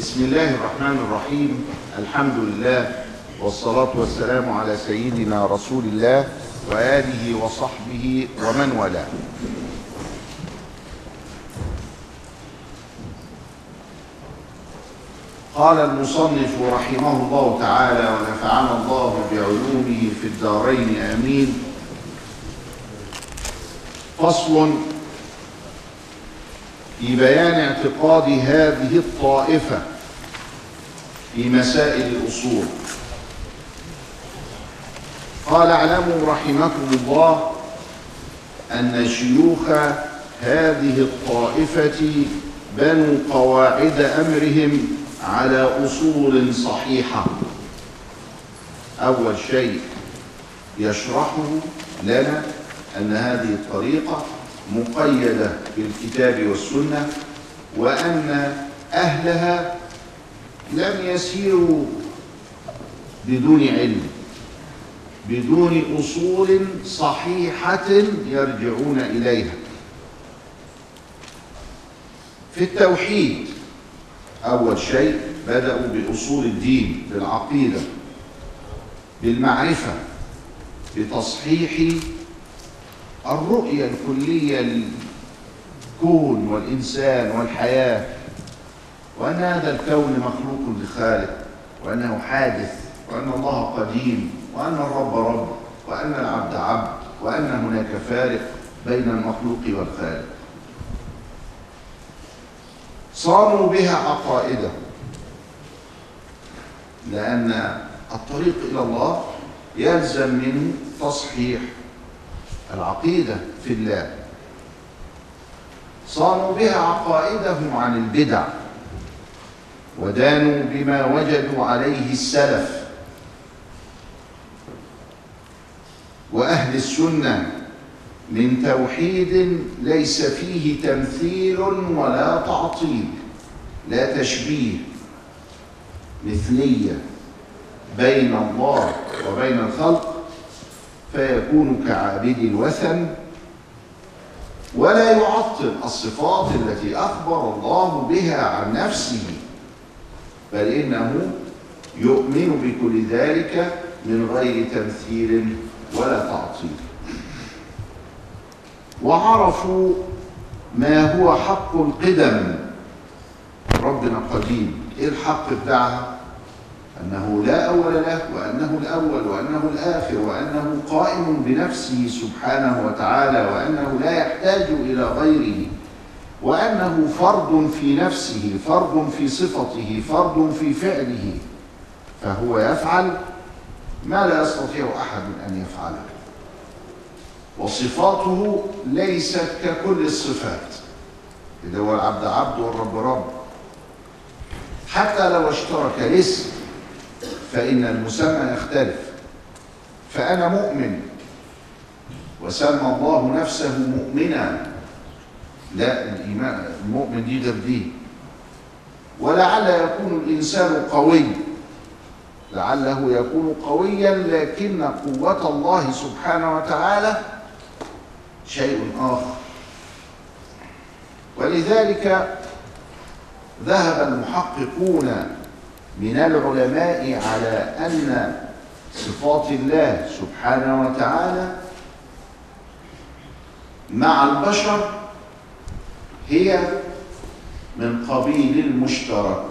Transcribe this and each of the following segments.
بسم الله الرحمن الرحيم. الحمد لله والصلاة والسلام على سيدنا رسول الله وآله وصحبه ومن والاه. قال المصنف رحمه الله تعالى ونفعنا الله بعلومه في الدارين آمين. فصل في بيان اعتقاد هذه الطائفة في مسائل الأصول. قال اعلموا رحمكم الله أن شيوخ هذه الطائفة بنوا قواعد أمرهم على أصول صحيحة. أول شيء يشرحه لنا أن هذه الطريقة مقيدة بالكتاب والسنة وأن أهلها لم يسيروا بدون علم بدون أصول صحيحة يرجعون إليها. في التوحيد أول شيء بدأوا بأصول الدين بالعقيدة بالمعرفة بتصحيح الرؤية الكلية للكون والإنسان والحياة. وأن هذا الكون مخلوق لخالق وأنه حادث وأن الله قديم وأن الرب رب وأن العبد عبد وأن هناك فارق بين المخلوق والخالق. صانوا بها عقائدهم لأن الطريق إلى الله يلزم منه تصحيح العقيدة في الله. صانوا بها عقائدهم عن البدع. ودانوا بما وجدوا عليه السلف. وأهل السنة من توحيد ليس فيه تمثيل ولا تعطيل لا تشبيه مثلية بين الله وبين الخلق فيكون كعابد الوثن ولا يعطل الصفات التي أخبر الله بها عن نفسه. بل إنه يؤمن بكل ذلك من غير تمثيل ولا تعطيل. وعرفوا ما هو حق القدم ربنا قديم إيه الحق بتاعها؟ أنه لا أول له وأنه الأول وأنه الآخر وأنه قائم بنفسه سبحانه وتعالى وأنه لا يحتاج إلى غيره. وأنه فرد في نفسه فرد في صفته فرد في فعله فهو يفعل ما لا يستطيع أحد أن يفعله. وصفاته ليست ككل الصفات. إذا هو العبد عبد والرب رب. حتى لو اشترك الاسم فإن المسمى يختلف. فأنا مؤمن. وسمى الله نفسه مؤمنا. لا الإيمان المؤمن دي غير دي ولعل يكون الإنسان قوي. لعله يكون قويا لكن قوة الله سبحانه وتعالى شيء آخر. ولذلك ذهب المحققون من العلماء على أن صفات الله سبحانه وتعالى مع البشر هي من قبيل المشترك.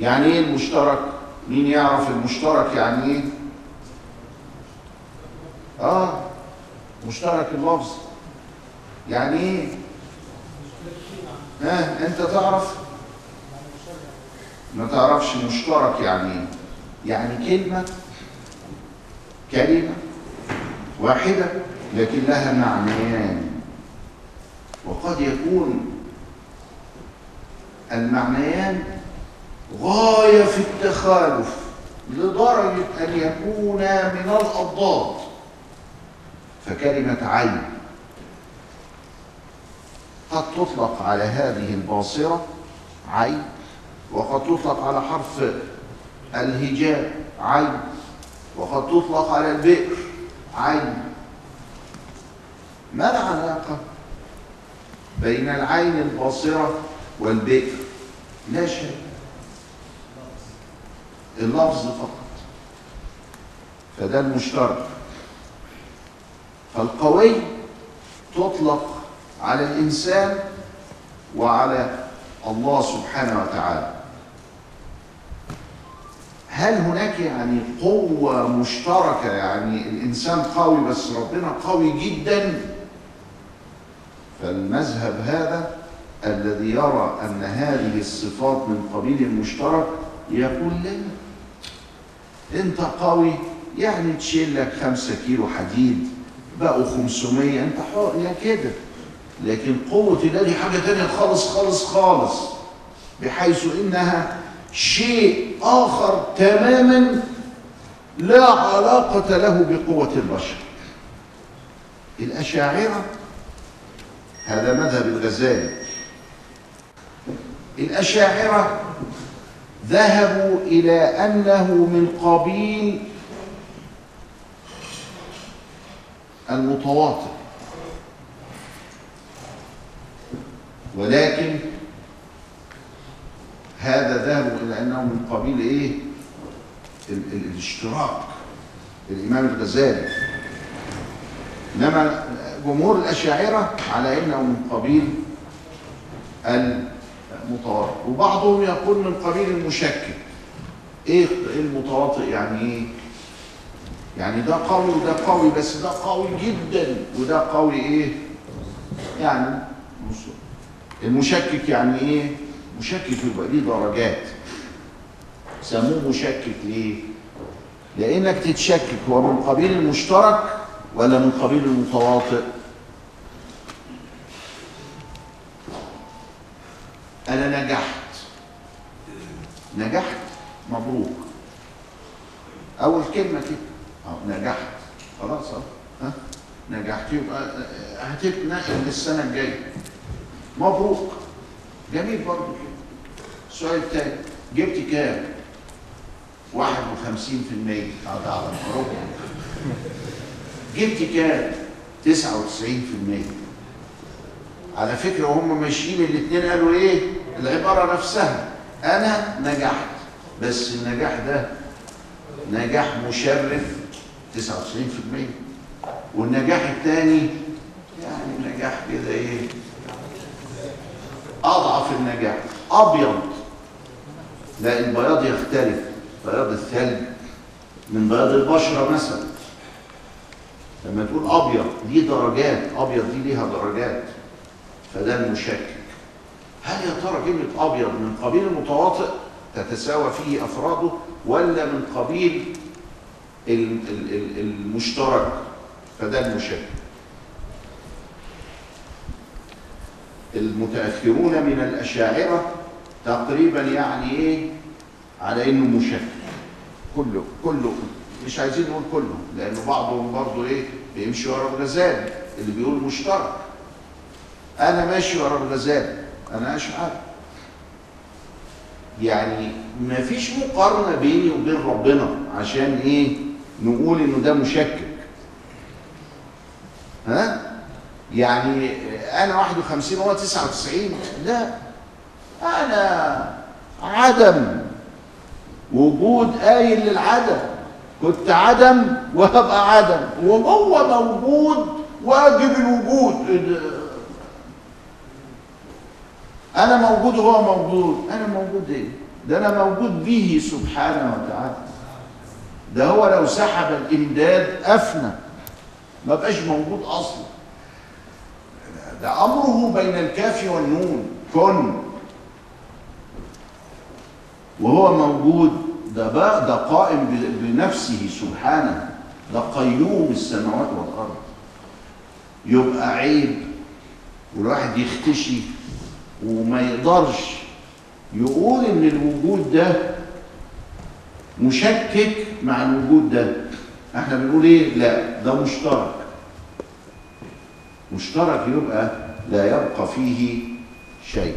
يعني إيه المشترك؟ مين يعرف المشترك يعني إيه؟ آه مشترك اللفظ. يعني إيه؟ ها أنت تعرف؟ ما تعرفش مشترك يعني إيه؟ يعني كلمة كلمة واحدة لكن لها معنيان. وقد يكون المعنيان غاية في التخالف لدرجة أن يكونا من الأضداد. فكلمة عين قد تطلق على هذه الباصرة عين وقد تطلق على حرف الهجاء عين وقد تطلق على البئر عين. ما العلاقة؟ بين العين الباصرة والبئر. لا شيء. اللفظ فقط. فده المشترك. فالقوي تطلق على الإنسان وعلى الله سبحانه وتعالى. هل هناك يعني قوة مشتركة؟ يعني الإنسان قوي بس ربنا قوي جدا. فالمذهب هذا الذي يرى أن هذه الصفات من قبيل المشترك يقول لا أنت قوي يعني تشيل لك خمسة كيلو حديد بقوا 500 أنت حر يا كده لكن قوة الله دي حاجة تانية خالص خالص خالص. بحيث إنها شيء آخر تماما لا علاقة له بقوة البشر. الأشاعرة هذا مذهب الغزالي. الأشاعرة ذهبوا إلى أنه من قبيل المتواطئ. ولكن هذا ذهبوا إلى أنه من قبيل إيه؟ ال ال الاشتراك. الإمام الغزالي. إنما جمهور الأشاعرة على أنه من قبيل المتواطئ وبعضهم يقول من قبيل المشكك إيه المتواطئ يعني إيه؟ يعني ده قوي وده قوي بس ده قوي جدا وده قوي إيه؟ يعني المشكك يعني إيه؟ مشكك يبقى ليه درجات سموه مشكك ليه لأنك تتشكك هو من قبيل المشترك ولا من قبيل المتواطئ أنا نجحت. نجحت؟ مبروك. أول كلمة كده. أه نجحت. خلاص آه نجحت. يبقى هتتنقل للسنة الجاية. مبروك. جميل برضه كده. السؤال الثاني جبت كام؟ 51% هذا على المعروف جبت كام؟ 99% على فكرة وهم ماشيين الاثنين قالوا إيه؟ العبارة نفسها أنا نجحت. بس النجاح ده نجاح مشرف 99% والنجاح الثاني يعني نجاح كده إيه؟ أضعف النجاح أبيض. لا البياض يختلف. بياض الثلج من بياض البشرة مثلا. لما تقول أبيض دي درجات. أبيض دي ليها درجات. فده المشكك هل يا ترى كلمه أبيض من قبيل المتواطئ تتساوى فيه أفراده ولا من قبيل المشترك؟ فده المشكك المتأخرون من الأشاعرة تقريبا يعني إيه؟ على إنه مشكك كله كله. مش عايزين نقول كله لأنه بعضهم برضه إيه؟ بيمشي ورا الغزالي اللي بيقول مشترك. أنا ماشي ورا الغزالي أنا أشعر. يعني ما فيش مقارنة بيني وبين ربنا عشان إيه؟ نقول إنه ده مشكك. ها؟ يعني أنا 51 وهو 99 لا. أنا عدم. وجود قايل للعدم. كنت عدم وهبقى عدم. وهو موجود واجب الوجود. أنا موجود وهو موجود. أنا موجود إيه؟ ده أنا موجود به سبحانه وتعالى. ده هو لو سحب الإمداد أفنى. ما بقاش موجود أصلا. ده أمره بين الكاف والنون كن. وهو موجود ده بقى ده قائم بنفسه سبحانه. ده قيوم السماوات والأرض. يبقى عيب والواحد يختشي. وما يقدرش يقول إن الوجود ده مشكك مع الوجود ده. إحنا بنقول إيه؟ لا ده مشترك. مشترك يبقى لا يبقى فيه شيء.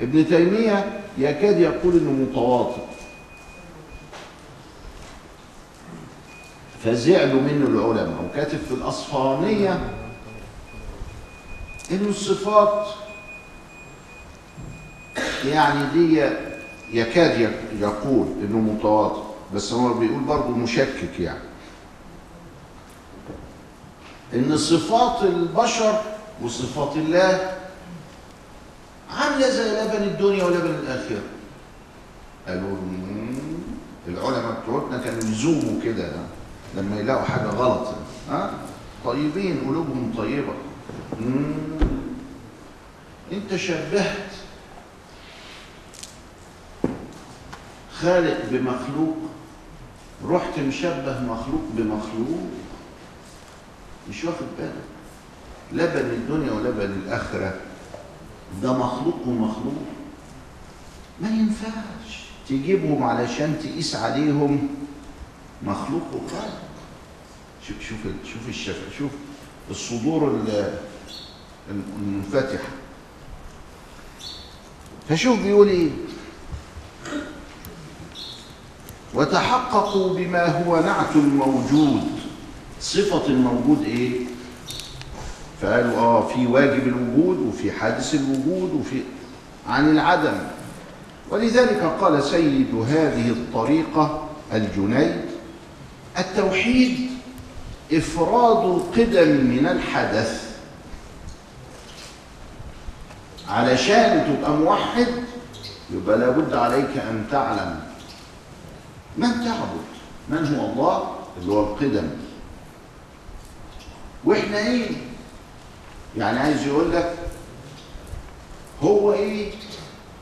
ابن تيمية يكاد يقول إنه متواطئ. فزعلوا منه العلماء. وكاتب في الأصفهانية إن الصفات يعني دي يكاد يك- يقول إنه متواضع بس هو بيقول برضه مشكك يعني إن صفات البشر وصفات الله عاملة زي لبن الدنيا ولبن الآخرة قالوا. العلماء بتوعتنا كانوا يزوموا كده لما يلاقوا حاجة غلط ها طيبين قلوبهم طيبة مم. انت شبهت خالق بمخلوق رحت مشبه مخلوق بمخلوق. مش واخد بالك؟ لبن الدنيا ولبن الآخرة. ده مخلوق ومخلوق. ما ينفعش تجيبهم علشان تقيس عليهم مخلوق وخالق. شوف شوف شوف الشفا شوف الصدور ال- المنفتحة. فشوف بيقول إيه؟ وتحققوا بما هو نعت الموجود صفة الموجود إيه؟ فقالوا آه في واجب الوجود وفي حادث الوجود وفي عن العدم. ولذلك قال سيد هذه الطريقة الجنيد التوحيد إفراد القدم من الحدث. علشان تبقى موحد يبقى لابد عليك أن تعلم. من تعبد؟ من هو الله؟ اللي هو القدم. وإحنا إيه؟ يعني عايز يقول لك هو إيه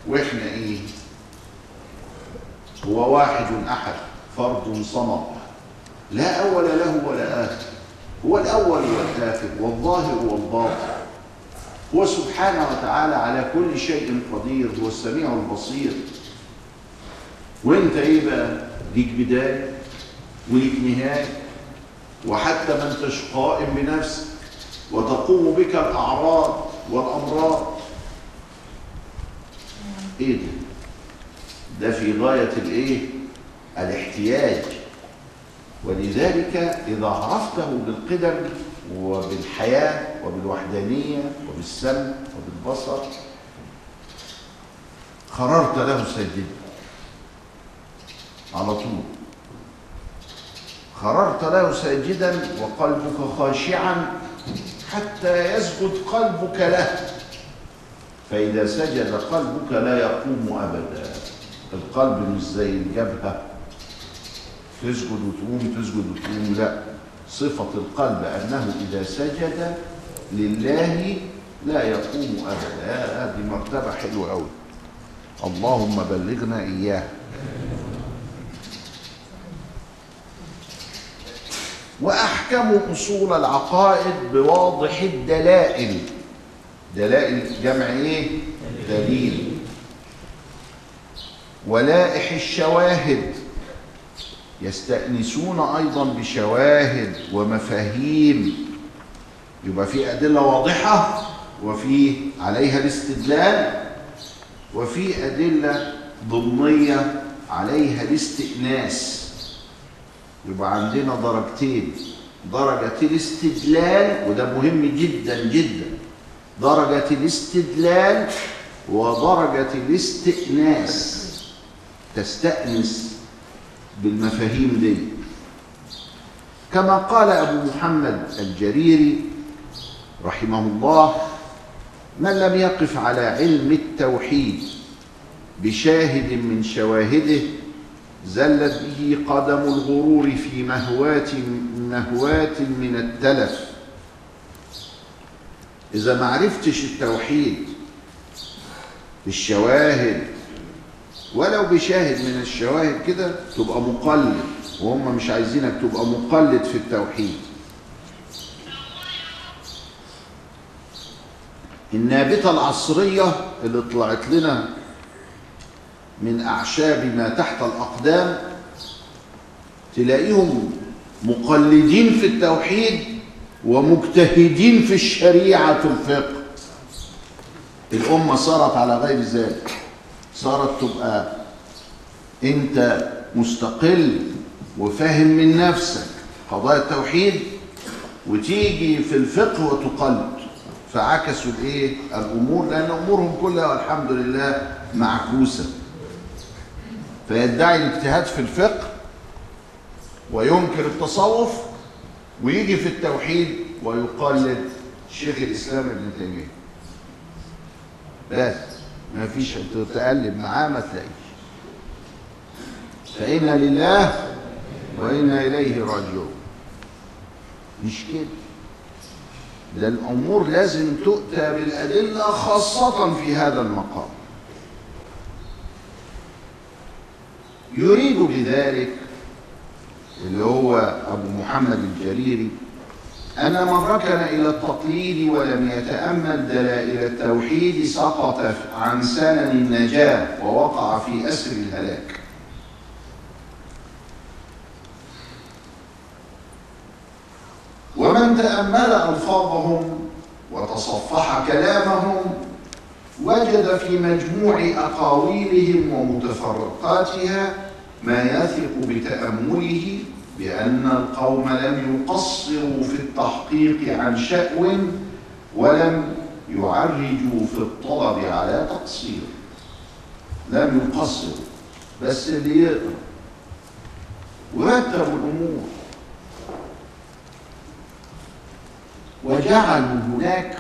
وإحنا إيه؟ هو واحد أحد فرد صمد. لا أول له ولا اخر هو الأول والآخر والظاهر والباطن. هو سبحانه وتعالى على كل شيء قدير هو السميع البصير. وأنت إيه بقى؟ ليك بداية وليك نهاية. وحتى ما انتش قائم بنفسك. وتقوم بك الأعراض والأمراض. إيه ده؟ ده في غاية الإيه؟ الاحتياج. ولذلك إذا عرفته بالقدم وبالحياة وبالوحدانية وبالسمع وبالبصر قررت له سجدا على طول. خررت له ساجدا وقلبك خاشعا حتى يسجد قلبك له. فإذا سجد قلبك لا يقوم أبدا. القلب مش زي الجبهة. تسجد وتقوم تسجد وتقوم. لا صفة القلب أنه إذا سجد لله لا يقوم أبدا. هذه مرتبة حلوة أوي. اللهم بلغنا إياها وأحكم أصول العقائد بواضح الدلائل. دلائل جمع إيه؟ دليل. ولائح الشواهد. يستأنسون أيضا بشواهد ومفاهيم. يبقى في أدلة واضحة وفي عليها الاستدلال وفي أدلة ضمنية عليها الاستئناس. يبقى عندنا درجتين. درجة الاستدلال وده مهم جدا جدا. درجة الاستدلال ودرجة الاستئناس. تستأنس. بالمفاهيم دي. كما قال أبو محمد الجريري رحمه الله من لم يقف على علم التوحيد بشاهد من شواهده زلت به قدم الغرور في مهوات مهوات من التلف. إذا ما عرفتش التوحيد بالشواهد ولو بشاهد من الشواهد كده تبقى مقلد وهم مش عايزينك تبقى مقلد في التوحيد. النابتة العصرية اللي طلعت لنا من أعشاب ما تحت الأقدام تلاقيهم مقلدين في التوحيد ومجتهدين في الشريعة الفقه. الأمة صارت على غير ذلك. صارت تبقى أنت مستقل وفاهم من نفسك قضايا التوحيد وتيجي في الفقه وتقلد. فعكسوا الايه؟ الأمور لأن امورهم كلها والحمد لله معكوسة. فيدعي الاجتهاد في الفقه وينكر التصوف ويجي في التوحيد ويقلد شيخ الإسلام ابن تيمية. بس. ما فيش تقلب معاه ما تلاقيش فإنا لله وإنا إليه راجعون. مش كده؟ ده الأمور لازم تؤتى بالأدلة خاصة في هذا المقام. يريد بذلك اللي هو أبو محمد الجريري أن من ركن إلى التقليد ولم يتأمل دلائل التوحيد سقط عن سنن النجاة ووقع في أسر الهلاك. ومن تأمل ألفاظهم وتصفح كلامهم وجد في مجموع أقاويلهم ومتفرقاتها ما يثق بتأمله بأن القوم لم يقصروا في التحقيق عن شأو ولم يعرجوا في الطلب على تقصير. لم يقصروا بس اللي يقرأ ورتبوا الأمور. وجعلوا هناك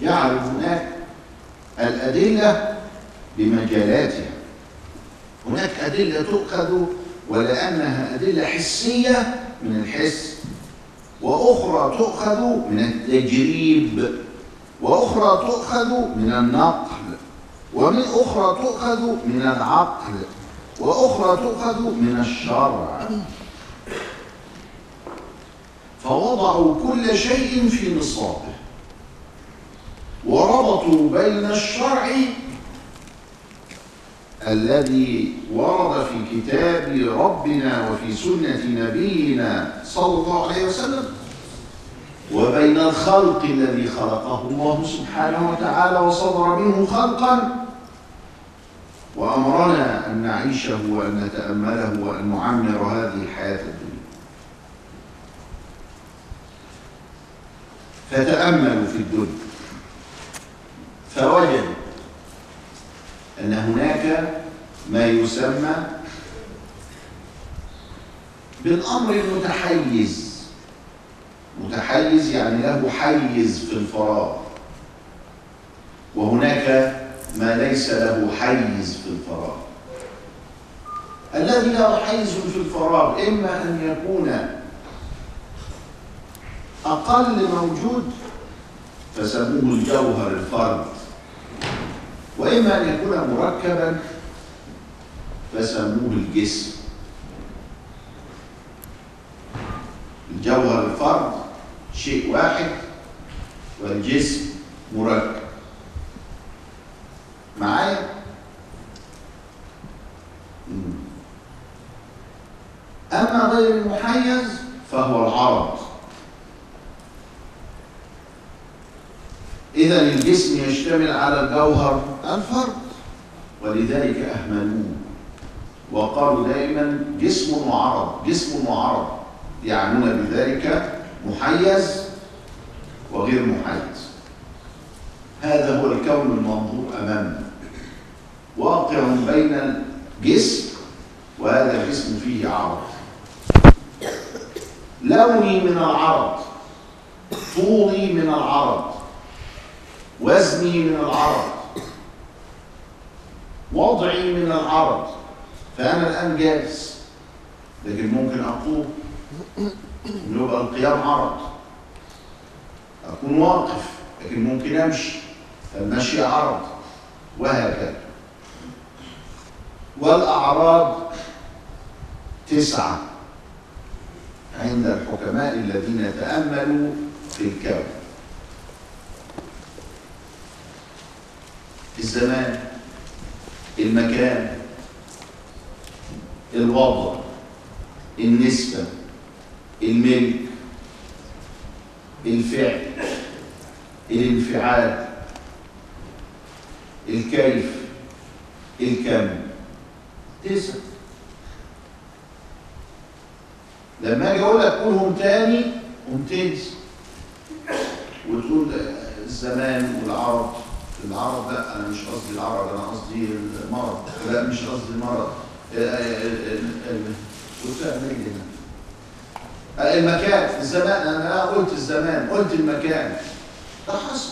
جعلوا هناك الأدلة بمجالاتها. هناك أدلة تؤخذ ولأنها أدلة حسية من الحس وأخرى تؤخذ من التجريب وأخرى تؤخذ من النقل ومن أخرى تؤخذ من العقل وأخرى تؤخذ من الشرع. فوضعوا كل شيء في نصابه وربطوا بين الشرع الذي ورد في كتاب ربنا وفي سنة نبينا صلى الله عليه وسلم. وبين الخلق الذي خلقه الله سبحانه وتعالى وصدر منه خلقا. وأمرنا أن نعيشه وأن نتأمله وأن نعمر هذه الحياة الدنيا. فتأملوا في الدنيا. فوجدوا أن هناك ما يسمى بالأمر المتحيز. متحيز يعني له حيز في الفراغ. وهناك ما ليس له حيز في الفراغ. الذي له حيز في الفراغ إما أن يكون أقل موجود فسموه الجوهر الفرد. وإما أن يكون مركبا فسموه الجسم. الجوهر الفرد شيء واحد والجسم مركب. معايا؟ أما غير المحيز فهو العرض. إذا الجسم يشتمل على الجوهر الفرد ولذلك أهملوه. وقالوا دائما جسم وعرض جسم وعرض يعنون بذلك محيز وغير محيز. هذا هو الكون المنظور أمامنا. واقع بين الجسم وهذا الجسم فيه عرض. لوني من العرض طولي من العرض. وزني من العرض وضعي من العرض فأنا الآن جالس. لكن ممكن أقوم يبقى القيام عرض أكون واقف لكن ممكن أمشي. المشي عرض وهكذا. والأعراض تسعة عند الحكماء الذين تأملوا في الكون. الزمان المكان الوضع النسبة الملك الفعل الانفعال الكيف الكم. تسعة. لما أجي أقول لك قولهم تاني قوم تنسى وتقول الزمان والعرض العرض لا أنا مش قصدي العرض أنا قصدي المرض. لا مش قصدي المرض. وتعمل هنا؟ المكان الزمان. أنا قلت الزمان قلت المكان. ده حصل.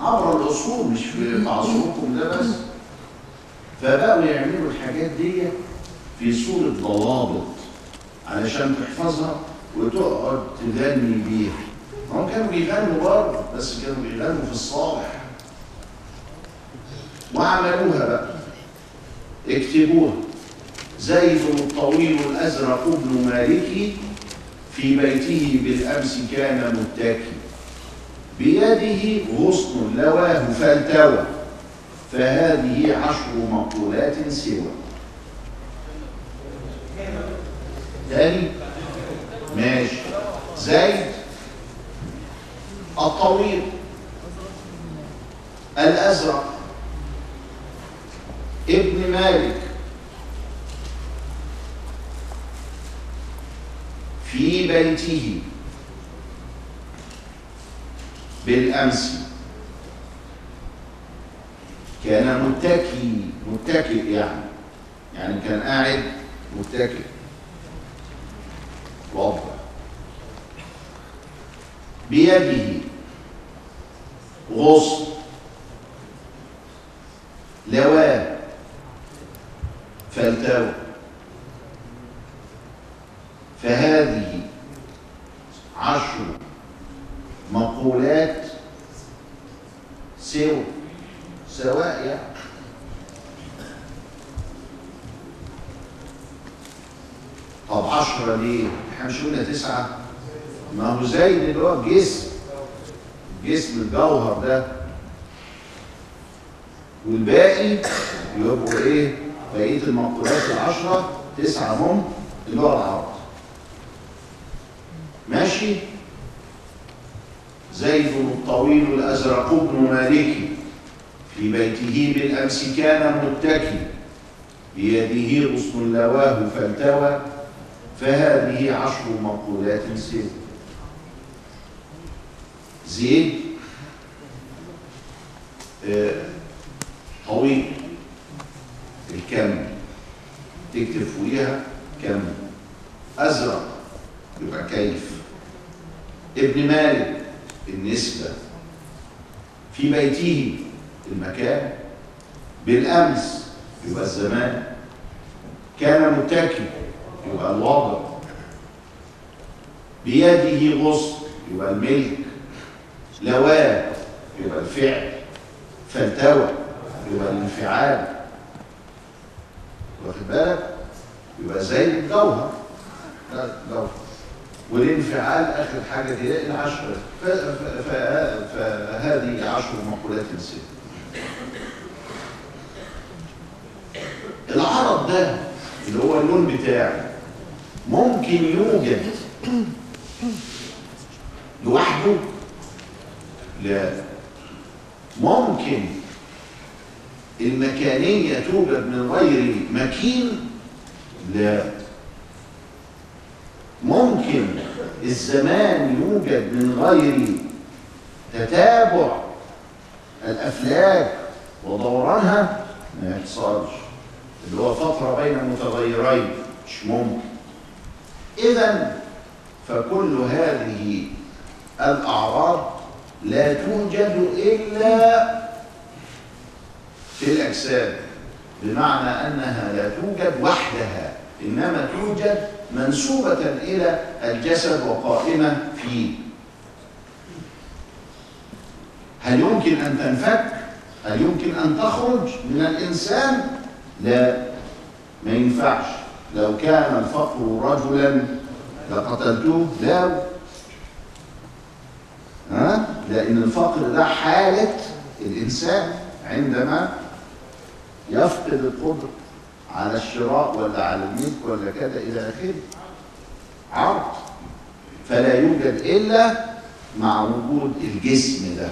عبر العصور مش في عصوركم ده بس. فبقوا يعملوا الحاجات دي في صورة ضوابط علشان تحفظها وتقعد تغني بيها. هم كانوا بيغنوا برضه بس كانوا بيغنوا في الصالح. وعملوها بقى. اكتبوها. زيد الطويل الأزرق ابن مالك في بيته بالأمس كان متكي بيده غصن لواه فالتوى. فهذه عشر مقولات سوى. تاني؟ ماشي. زيد الطويل الأزرق ابن مالك. في بيته. بالأمس. كان متكي متكئ يعني. يعني كان قاعد متكئ. واضح. بيده. غصن. لواه. فالتوى فهذه عشر مقولات سوى سواء يعني طب عشرة ليه؟ إحنا مش قلنا تسعة؟ ما هو زي اللي هو الجسم جسم الجوهر ده والباقي يبقوا إيه؟ بقية المقولات العشرة تسعة هم اللي هو العرض ماشي؟ زيد الطويل الأزرق ابن مالك في بيته بالأمس كان متكي بيده غصن لواه فالتوى فهذه عشر مقولات سوى زيد؟ آه طويل. الكم تكتب فوقيها كم أزرق. يبقى كيف؟ ابن مالك النسبة. في بيته المكان بالأمس يبقى الزمان. كان متكئ يبقى الوضع. بيده غصن يبقى الملك. لواه يبقى الفعل. فالتوى يبقى الانفعال. واخد بالك؟ يبقى زي الجوهر الجوهر والانفعال آخر حاجة تلاقي العشره فهذه عشر مقولات السن العرض ده اللي هو اللون بتاعه ممكن يوجد لوحده؟ لا. ممكن المكانية توجد من غير مكين لا. ممكن الزمان يوجد من غير تتابع الأفلاك ودورانها ما يحصلش. اللي هو فترة بين متغيرين مش ممكن. إذا فكل هذه الأعراض لا توجد إلا في الأجساد بمعنى أنها لا توجد وحدها إنما توجد منسوبة إلى الجسد وقائمة فيه هل يمكن أن تنفك؟ هل يمكن أن تخرج من الإنسان؟ لا ما ينفعش لو كان الفقر رجلا لقتلته لا ها لأن الفقر ده حالة الإنسان عندما يفقد القدرة على الشراء ولا على الملك ولا كذا إلى آخره. عرض. فلا يوجد إلا مع وجود الجسم ده.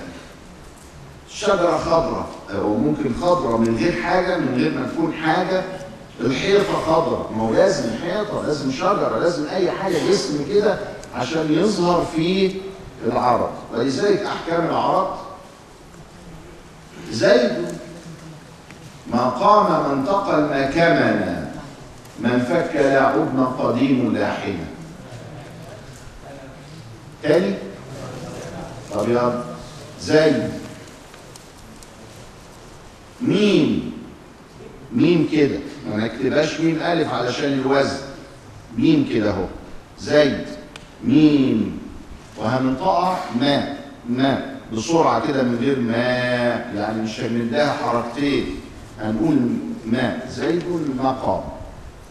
شجرة خضراء أو ممكن خضراء من غير حاجة من غير ما تكون حاجة. الحيطة خضراء. ما هو لازم حيطة لازم شجرة لازم أي حاجة جسم كده عشان يظهر فيه العرض. ولذلك أحكام العرض زيد ما قام من ما كمن من فك لا عدن قديم لا حين. تاني؟ طب يلا. زيد ميم. ميم كده. ما نكتبهاش ميم ألف علشان الوزن. ميم كده أهو. زيد ميم. وهننطقها ما. ما. بسرعة كده من غير ما. يعني مش هنديها حركتين. هنقول ما زيد مقام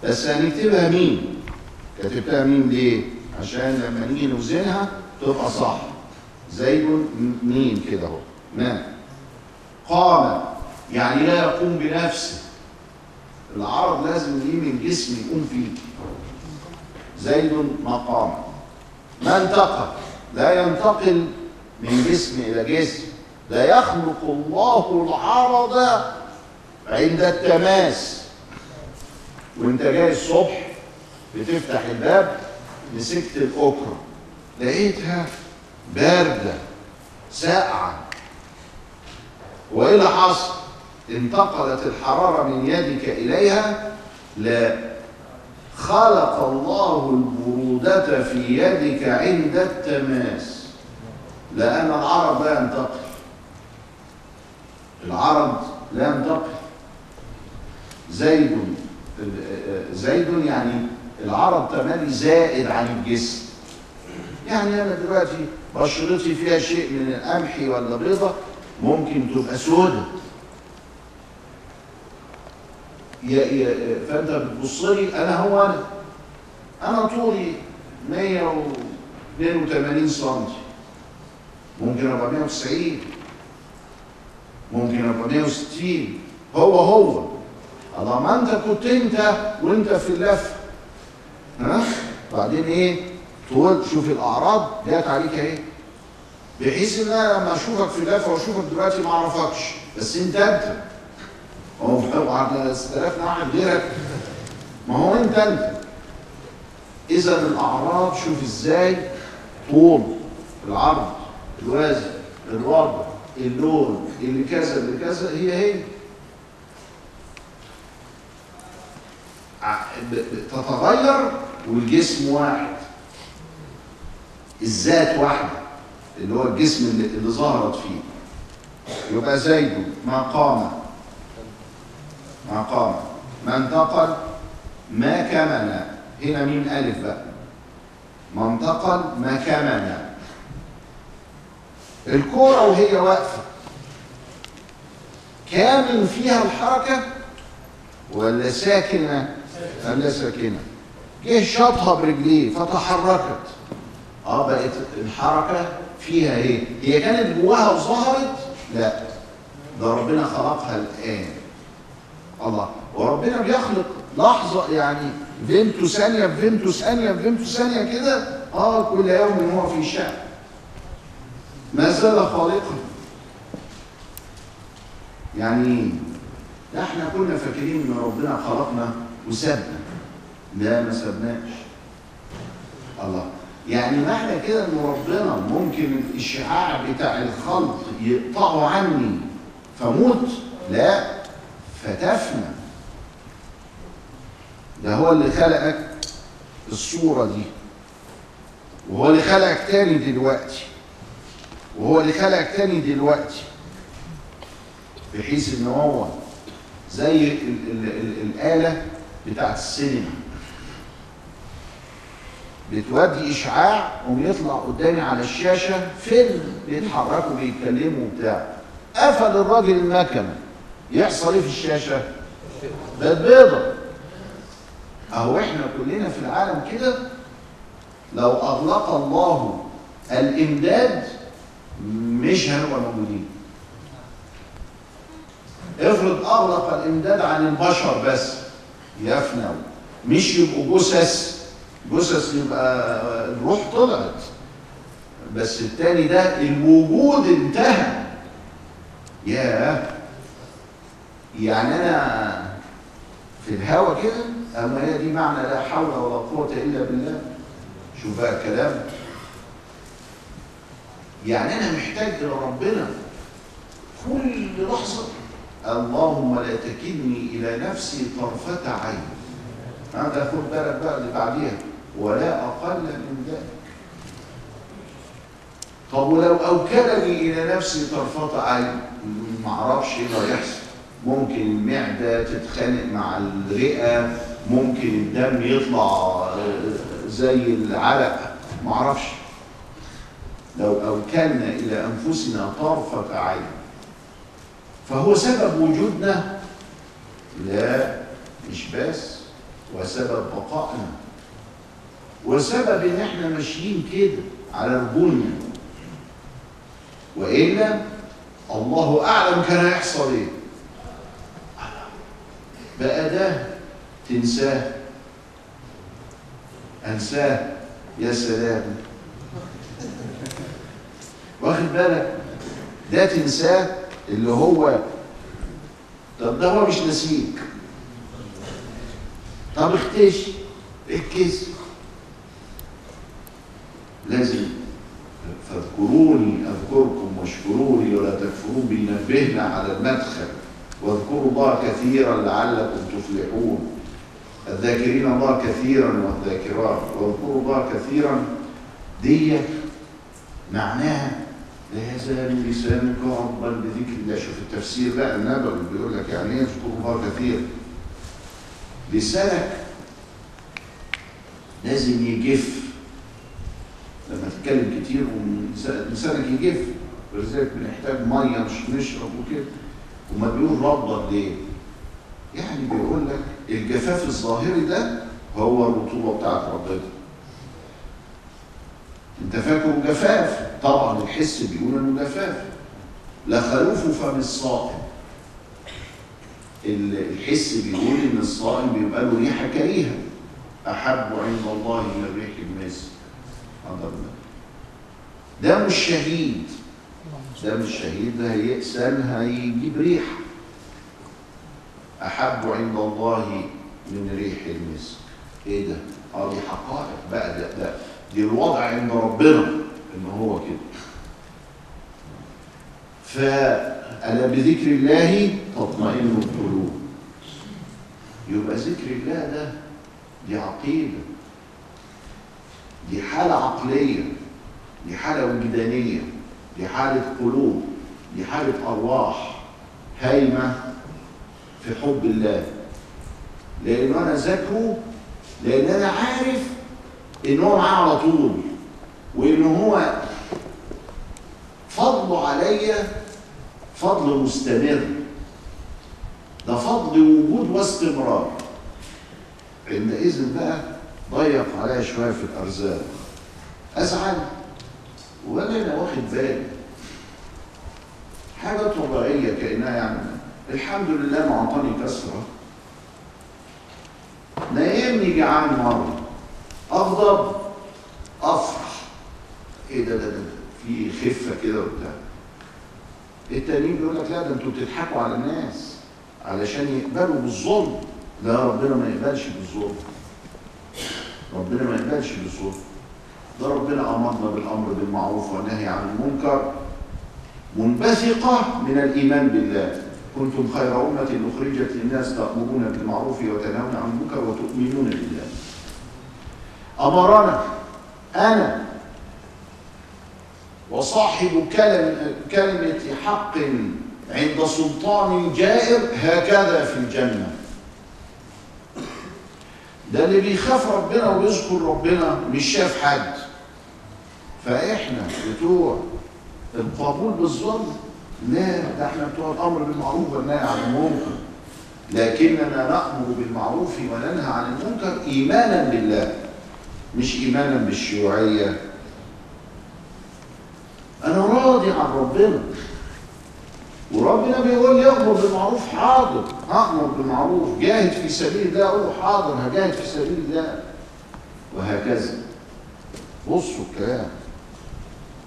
بس هنكتبها ميم. كتبتها ميم ليه؟ عشان لما نيجي نوزنها تبقى صح. زيد ميم كده أهو. ما. قام. يعني لا يقوم بنفسه. العرض لازم يجي من جسم يقوم فيه. زيد مقام ما انتقل. لا ينتقل من جسم إلى جسم. لا يخلق الله العرض عند التماس. وانت جاي الصبح بتفتح الباب مسكت الأكرة لقيتها باردة ساقعة. وايه اللي حصل؟ انتقلت الحرارة من يدك إليها لا خلق الله البرودة في يدك عند التماس. لأن العرض لا ينتقل. العرض لا ينتقل. زيد زيد يعني العرض تمالي زائد عن الجسم. يعني أنا دلوقتي بشرتي فيها شيء من القمح ولا بيضة ممكن تبقى سودة. فأنت بتبص لي أنا هو أنا. أنا طولي 182 سم ممكن أبقى 190 ممكن أبقى 160 هو هو. الله ما انت كنت انت وانت في اللفه ها؟ بعدين إيه؟ طول شوف الأعراض جات عليك إيه؟ بحيث ان أنا لما اشوفك في اللفه واشوفك دلوقتي ما اعرفكش. بس انت انت. هو على 6000 واحد غيرك. ما هو انت انت. إذا الأعراض شوف إزاي؟ طول العرض الوزن الوضع اللون اللي كذا اللي كذا هي هي. تتغير والجسم واحد. الذات واحدة اللي هو الجسم اللي, اللي ظهرت فيه. يبقى زيد ما قام. ما قام. ما انتقل ما كمن هنا مين ألف بقى؟ ما انتقل ما كمن الكورة وهي واقفة. كامن فيها الحركة ولا ساكنة؟ ولا ساكنة. جه شاطها برجليه فتحركت. آه بقت الحركة فيها إيه؟ هي كانت جواها وظهرت؟ لا. ده ربنا خلقها الآن. الله. وربنا بيخلق. لحظة يعني. فيمتو ثانية في فيمتو ثانية في فيمتو ثانية كده. آه كل يوم هو في شأن. ما زال خالقا. يعني إحنا كنا فاكرين إن ربنا خلقنا وسابنا. لا ما سابناش. الله. يعني معنى كده إن ربنا ممكن الاشعاع بتاع الخلق يقطعه عني فموت لا. فتفنى. ده هو اللي خلقك الصورة دي. وهو اللي خلقك تاني دلوقتي. وهو اللي خلقك تاني دلوقتي. بحيث إن هو زي ال ال ال الآلة بتاعت السينما. بتودي إشعاع وبيطلع قدامي على الشاشة فيلم بيتحركوا بيتكلموا وبتاع. قفل الراجل المكنة. يحصل إيه في الشاشة؟ بقت بيضة. أهو إحنا كلنا في العالم كده. لو أغلق الله الإمداد مش هنبقى موجودين. افرض أغلق الإمداد عن البشر بس. يفنوا. مش يبقوا جثث. جثث يبقى الروح طلعت. بس التاني ده الوجود انتهى. ياه. يعني أنا في الهوى كده أما هي دي معنى لا حول ولا قوة إلا بالله. شوف بقى الكلام. يعني أنا محتاج إلى ربنا كل لحظة اللهم لا تكلني إلى نفسي طرفة عين. هذا خد بالك بقى اللي بعديها. ولا أقل من ذلك. طب ولو أوكلني إلى نفسي طرفة عين ما أعرفش إيه اللي هيحصل. ممكن المعدة تتخانق مع الرئة ممكن الدم يطلع آه، زي العرق ما أعرفش. لو أوكلنا إلى أنفسنا طرفة عين فهو سبب وجودنا لا مش بس وسبب بقائنا. وسبب إن إحنا ماشيين كده على رجولنا. وإلا الله أعلم كان هيحصل إيه. بقى ده تنساه. أنساه. يا سلام. واخد بالك؟ ده تنساه اللي هو طب ده هو مش نسيك طب اختش إكس. لازم فاذكروني أذكركم واشكروني ولا تكفرون بينبهنا على المدخل. واذكروا الله كثيرا لعلكم تفلحون. الذاكرين الله كثيرا والذاكرات. واذكروا الله كثيرا دي معناها يزال لسانك ربا بذكر الله. شوف التفسير بقى النبوي بيقول لك يعني إيه؟ الله كثيرا لسانك لازم يجف. لما تتكلم كتير ولسانك يجف. ولذلك بنحتاج مية مش نشرب وكده. وما بيقول ربا ليه؟ يعني بيقول لك الجفاف الظاهري ده هو الرطوبة بتاعت ربنا. انت فاكره جفاف طبعا الحس بيقول إنه جفاف. لا خلوف فم الصائم. ال- الحس بيقول إن الصائم بيبقى له ريحة كريهة. أحب عند الله من ريح المسك هذا الله. ده مش شهيد ده هيأسن هيجيب ريحة. أحب عند الله من ريح المسك إيه ده؟ آه دي حقائق بقى ده, ده دي الوضع عند ربنا إن هو كده. فألا بذكر الله تطمئن القلوب. يبقى ذكر الله ده دي عقيدة دي حالة عقلية دي حالة وجدانية دي حالة قلوب دي حالة أرواح هايمة في حب الله. لأن أنا ذاكره لأن أنا عارف إن هو معاه على طول وإن هو فضله عليا فضل مستمر. ده فضل وجود واستمرار. عندئذ بقى ضيق عليا شوية في الأرزاق. أزعل. ولا أنا واخد بالي. حاجة طبيعية كأنها يعني. الحمد لله ما اعطاني كسرة. نايمني جعان مرة. اغضب أفرح. إيه ده ده ده في خفة كده وبتاع. التانيين بيقول لك لا ده أنتوا بتضحكوا على الناس علشان يقبلوا بالظلم. لا ربنا ما يقبلش بالظلم. ربنا ما يقبلش بالظلم. ده ربنا أمرنا بالأمر بالمعروف والنهي عن المنكر. منبثقة من الإيمان بالله. كنتم خير أمة أخرجت للناس تأمرون بالمعروف وتنهون عن المنكر وتؤمنون بالله. أمرنا أنا وصاحب كلم كلمة حق عند سلطان جائر هكذا في الجنة. ده اللي بيخاف ربنا ويذكر ربنا مش شاف حد. فإحنا بتوع القبول بالظلم لا ده إحنا بتوع الأمر بالمعروف والنهي عن المنكر. لكننا نأمر بالمعروف وننهى عن المنكر إيمانا بالله. مش إيمانا بالشيوعيه أنا راضي عن ربنا. وربنا بيقول لي أمر بالمعروف حاضر. هامر بالمعروف جاهد في سبيل أقول له حاضر هجاهد في سبيل الله. وهكذا. بصوا الكلام.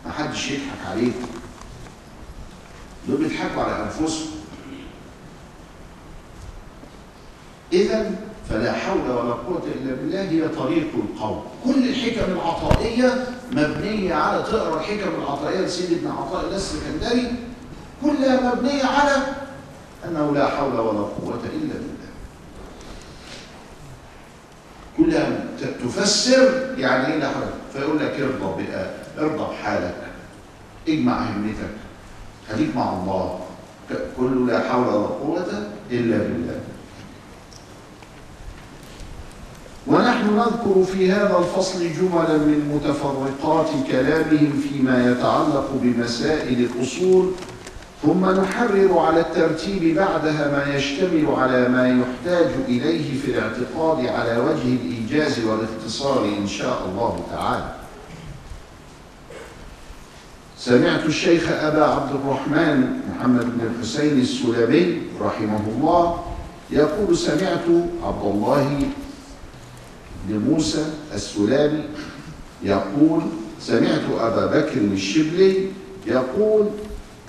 ما حدش يضحك عليكم دول بيضحكوا على أنفسهم. اذا فلا حول ولا قوة إلا بالله هي طريق القوم. كل الحكم العطائية مبنية على تقرأ الحكم العطائية لسيد ابن عطاء الله السكندري كلها مبنية على أنه لا حول ولا قوة إلا بالله. كلها تفسر يعني إيه لا حول فيقول لك ارضى بقى ارضى بحالك اجمع همتك خليك مع الله كله لا حول ولا قوة إلا بالله. ونحن نذكر في هذا الفصل جملا من متفرقات كلامهم فيما يتعلق بمسائل الأصول ثم نحرر على الترتيب بعدها ما يشتمل على ما يحتاج إليه في الاعتقاد على وجه الإيجاز والاختصار إن شاء الله تعالى. سمعت الشيخ أبا عبد الرحمن محمد بن الحسين السلمي رحمه الله يقول سمعت عبد الله بن موسى السلامي يقول سمعت أبا بكر الشبلي يقول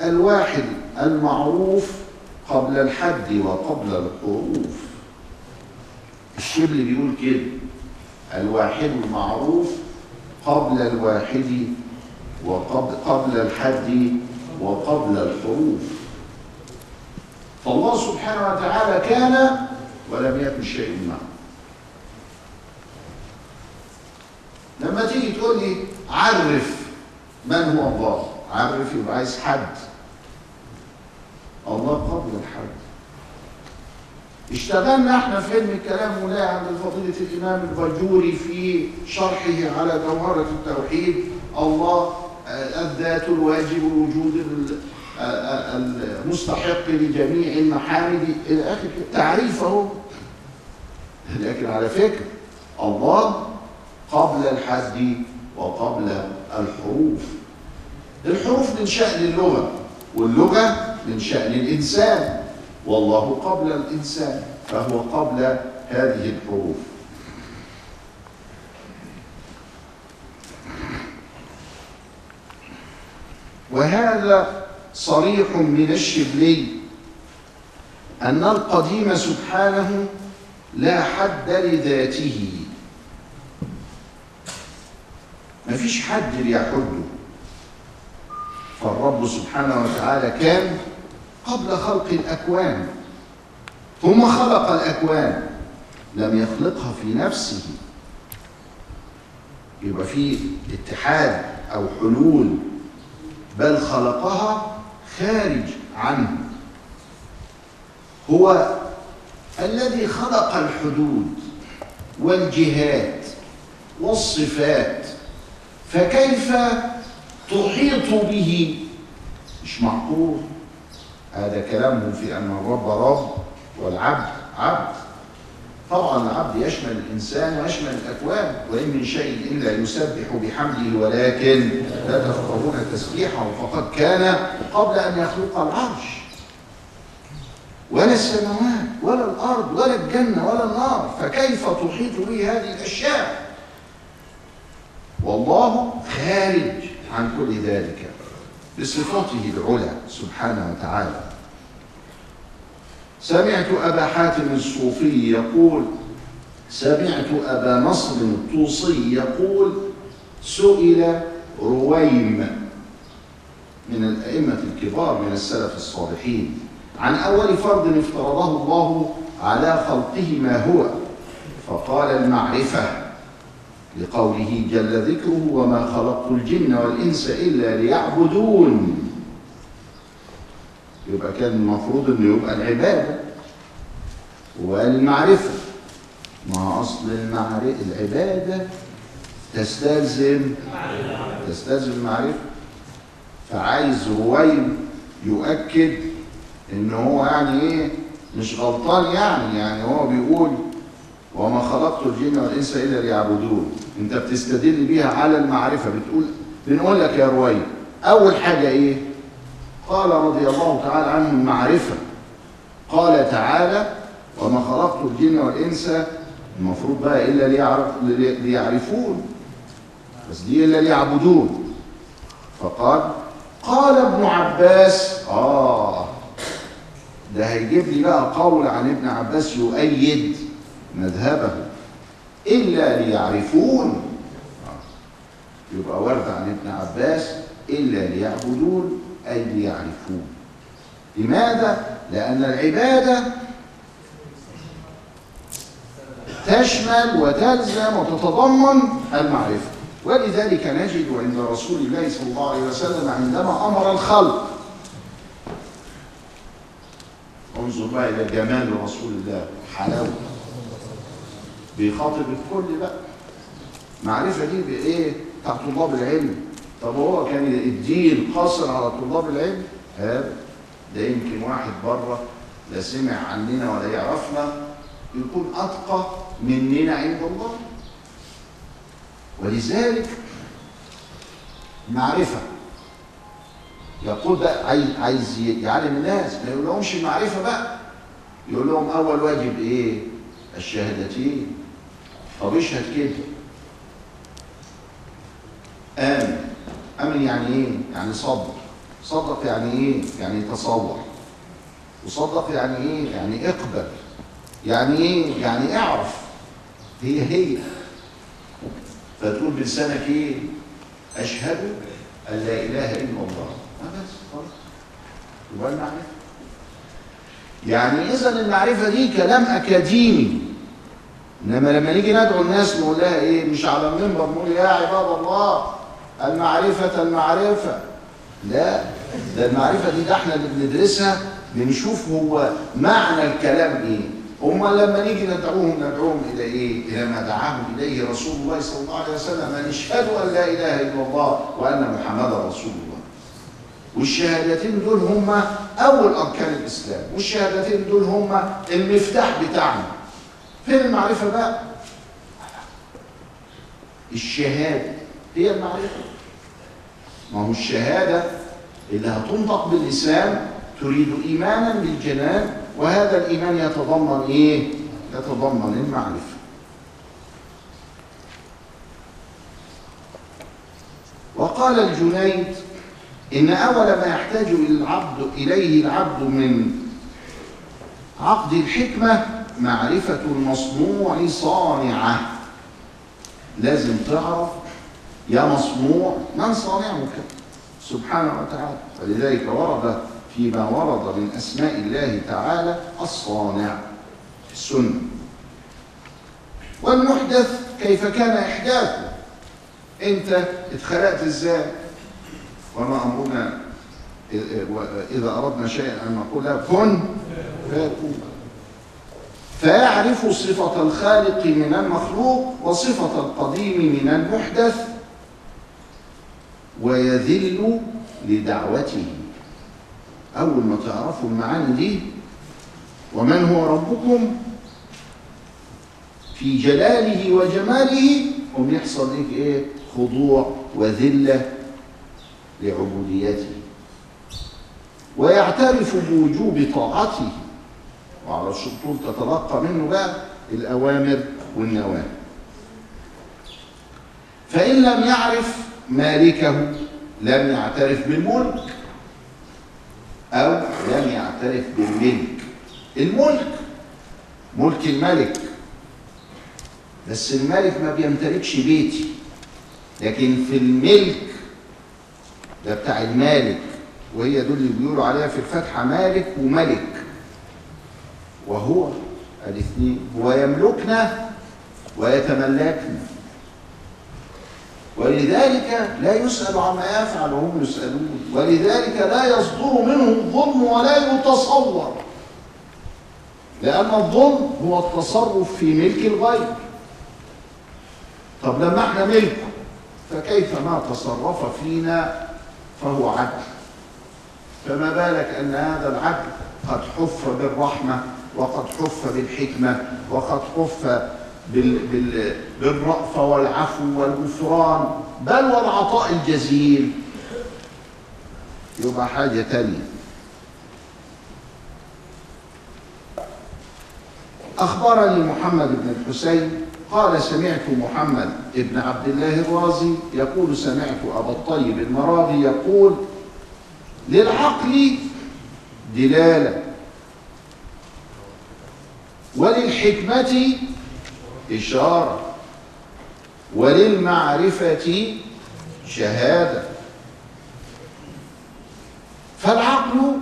الواحد المعروف قبل الحد وقبل الحروف الشبل بيقول كده الواحد المعروف قبل الواحد وقبل قبل الحد وقبل الحروف فالله سبحانه وتعالى كان ولم يكن شيء معه. لما تيجي تقول لي عرف من هو الله عرف يبقى عايز حد. الله قبل الحد. اشتغلنا إحنا في علم الكلام ولا عند فضيلة الإمام البجوري في شرحه على جوهرة التوحيد. الله آه، الذات الواجب الوجود ال- آه، آه، المستحق لجميع المحامد. إلى آخر كده. تعريف اهو لكن على فكرة الله قبل الحد وقبل الحروف. الحروف من شأن اللغة واللغة من شأن الإنسان. والله قبل الإنسان فهو قبل هذه الحروف. وهذا صريح من الشبلي أن القديم سبحانه لا حد لذاته. مفيش حد ليحده فالرب سبحانه وتعالى كان قبل خلق الأكوان. ثم خلق الأكوان. لم يخلقها في نفسه. يبقى في اتحاد أو حلول. بل خلقها خارج عنه. هو الذي خلق الحدود والجهات والصفات. فكيف تحيط به؟ مش معقول. هذا كلامهم في أن الرب رب والعبد عبد. طبعا العبد يشمل الإنسان ويشمل الأكوان وإن من شيء إلا يسبح بحمده ولكن لا تفقهون تسبيحه فقد كان قبل أن يخلق العرش. ولا السماوات ولا الأرض ولا الجنة ولا النار. فكيف تحيط به هذه الأشياء؟ والله خارج عن كل ذلك بصفاته العلى سبحانه وتعالى. سمعت أبا حاتم الصوفي يقول سمعت أبا نصر الطوسي يقول سئل رويم من الأئمة الكبار من السلف الصالحين عن أول فرض افترضه الله على خلقه ما هو؟ فقال المعرفة. لقوله جل ذكره وما خلقت الجن والإنس إلا ليعبدون. يبقى كان المفروض إنه يبقى العبادة والمعرفة. ما أصل المعرفة؟ العبادة تستلزم تستلزم المعرفة. فعايز رويم يؤكد إن هو يعني إيه؟ مش غلطان يعني يعني هو بيقول وما خلقت الجن والإنس إلا ليعبدون. أنت بتستدل بيها على المعرفة بتقول بنقول لك يا رويم أول حاجة إيه؟ قال رضي الله تعالى عنه المعرفة. قال تعالى وما خلقت الجن والإنس المفروض بقى إلا ليعرف ليعرفون. بس دي إلا ليعبدون. فقال قال ابن عباس آه ده هيجيب لي بقى قول عن ابن عباس يؤيد. مذهبه إلا ليعرفون. يبقى ورد عن ابن عباس إلا ليعبدون أي ليعرفون. لماذا؟ لأن العبادة تشمل وتلزم وتتضمن المعرفة. ولذلك نجد عند رسول الله صلى الله عليه وسلم عندما أمر الخلق. انظر بقى إلى جمال رسول الله حلاوة بيخاطب الكل بقى. معرفة دي بإيه؟ بتاع طلاب العلم. طب هو كان الدين قاصر على طلاب العلم؟ هذا. ده يمكن واحد بره لا سمع عننا ولا يعرفنا يكون أتقى مننا عند الله. ولذلك معرفة. يقول بقى عايز يعلم الناس ما يقول لهمش المعرفة بقى. يقول لهم أول واجب إيه؟ الشهادتين. طب اشهد كده آمن. آمن يعني إيه؟ يعني صدق صدق يعني إيه؟ يعني تصور. وصدق يعني إيه؟ يعني اقبل. يعني إيه؟ يعني اعرف. هي هي. فتقول بلسانك إيه؟ أشهد أن لا إله إلا الله. ما بس خلاص. يبقى المعرفة. يعني إذا المعرفة دي كلام أكاديمي. إنما لما نيجي ندعو الناس نقول لها إيه؟ مش على المنبر نقول يا عباد الله المعرفة المعرفة. لا ده المعرفة دي ده إحنا اللي بندرسها بنشوف هو معنى الكلام إيه. هم لما نيجي ندعوهم ندعوهم إلى إيه؟ إلى ما دعاهم إليه رسول الله صلى الله عليه وسلم. أن اشهدوا أن لا إله إلا الله وأن محمدا رسول الله. والشهادتين دول هم أول أركان الإسلام. والشهادتين دول هم المفتاح بتاعنا فين المعرفة بقى؟ الشهادة. هي المعرفة؟ ما هو الشهادة اللي هتنطق باللسان تريد إيمانا بالجنان وهذا الإيمان يتضمن إيه؟ يتضمن المعرفة. وقال الجنيد إن أول ما يحتاج العبد إليه العبد من عقد الحكمة معرفة المصنوع صانعة. لازم تعرف يا مصنوع من صانعك. سبحانه وتعالى. ولذلك ورد فيما ورد من أسماء الله تعالى الصانع في السنة. والمحدث كيف كان إحداثه؟ أنت اتخلقت إزاي؟ وما أمرنا إذا أردنا شيئا أن نقول كن. فيكون فيعرف صفة الخالق من المخلوق وصفة القديم من المحدث ويذل لدعوته. أول ما تعرفوا المعاني دي ومن هو ربكم؟ في جلاله وجماله هم يحصل لك إيه؟ خضوع وذلة لعبوديته. ويعترف بوجوب طاعته. وعلى الشطور تتلقى منه بقى الأوامر والنواهي. فإن لم يعرف مالكه لم يعترف بالملك أو لم يعترف بالملك. الملك ملك الملك. بس الملك ما بيمتلكش بيتي لكن في الملك ده بتاع المالك. وهي دول اللي بيقولوا عليها في الفتحة مالك وملك. وهو الاثنين هو يملكنا ويتملكنا. ولذلك لا يسأل عما يفعل وهم يسألون. ولذلك لا يصدر منه الظلم ولا يتصور لأن الظلم هو التصرف في ملك الغير طب لما إحنا ملكه فكيف ما تصرف فينا فهو عدل؟ فما بالك أن هذا العدل قد حف بالرحمة؟ وقد حف بالحكمة وقد حف بال بال بالرأفة والعفو والغفران بل والعطاء الجزيل. يبقى حاجة تانية. أخبرني محمد بن الحسين قال سمعت محمد بن عبد الله الرازي يقول سمعت أبا الطيب المراغي يقول للعقل دلالة وللحكمة إشارة وللمعرفة شهادة. فالعقل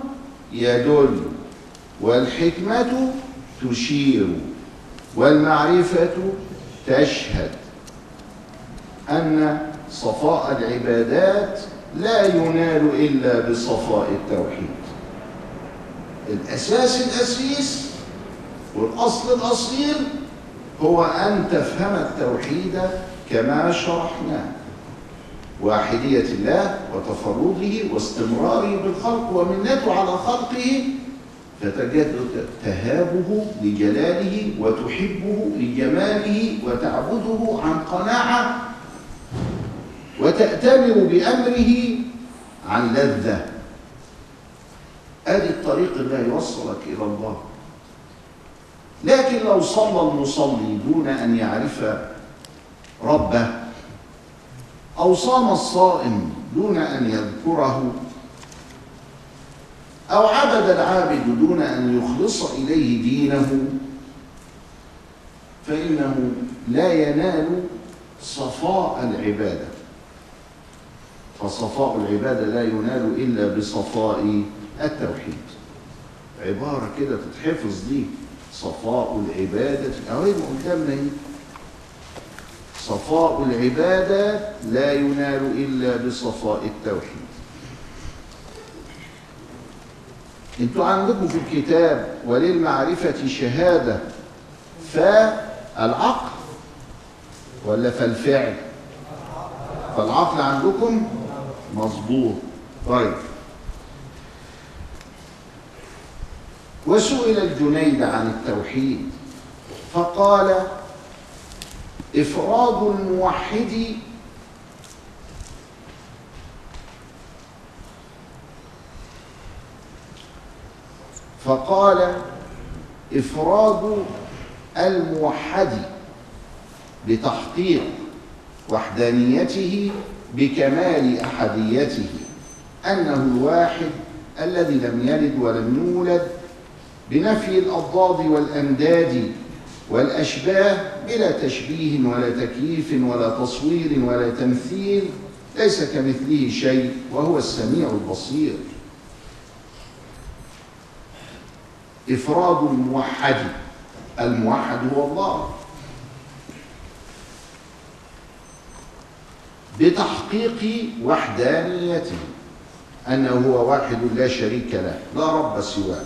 يدل والحكمة تشير والمعرفة تشهد أن صفاء العبادات لا ينال إلا بصفاء التوحيد. الأساس الأسيس والأصل الأصيل هو أن تفهم التوحيد كما شرحناه. واحدية الله وتفرده واستمراره بالخلق ومنته على خلقه فتجد تهابه لجلاله وتحبه لجماله وتعبده عن قناعة وتأتمر بأمره عن لذة. ادي الطريق اللي هيوصلك إلى الله. لكن لو صلى المصلي دون أن يعرف ربه أو صام الصائم دون أن يذكره أو عبد العابد دون أن يخلص إليه دينه فإنه لا ينال صفاء العبادة. فصفاء العبادة لا ينال إلا بصفاء التوحيد. عبارة كده تتحفظ دي. صفاء العبادة أهي. قدامنا صفاء العبادة لا ينال إلا بصفاء التوحيد. أنتوا عندكم في الكتاب وللمعرفة شهادة فالعقل ولا فالفعل؟ فالعقل عندكم مظبوط. طيب. وسئل الجنيد عن التوحيد فقال إفراد الموحد فقال إفراد الموحد بتحقيق وحدانيته بكمال أحديته أنه الواحد الذي لم يلد ولم يولد بنفي الأضداد والأنداد والأشباه بلا تشبيه ولا تكييف ولا تصوير ولا تمثيل ليس كمثله شيء وهو السميع البصير. إفراد الموحد الموحد هو الله. بتحقيق وحدانيته أنه هو واحد لا شريك له لا رب سواه.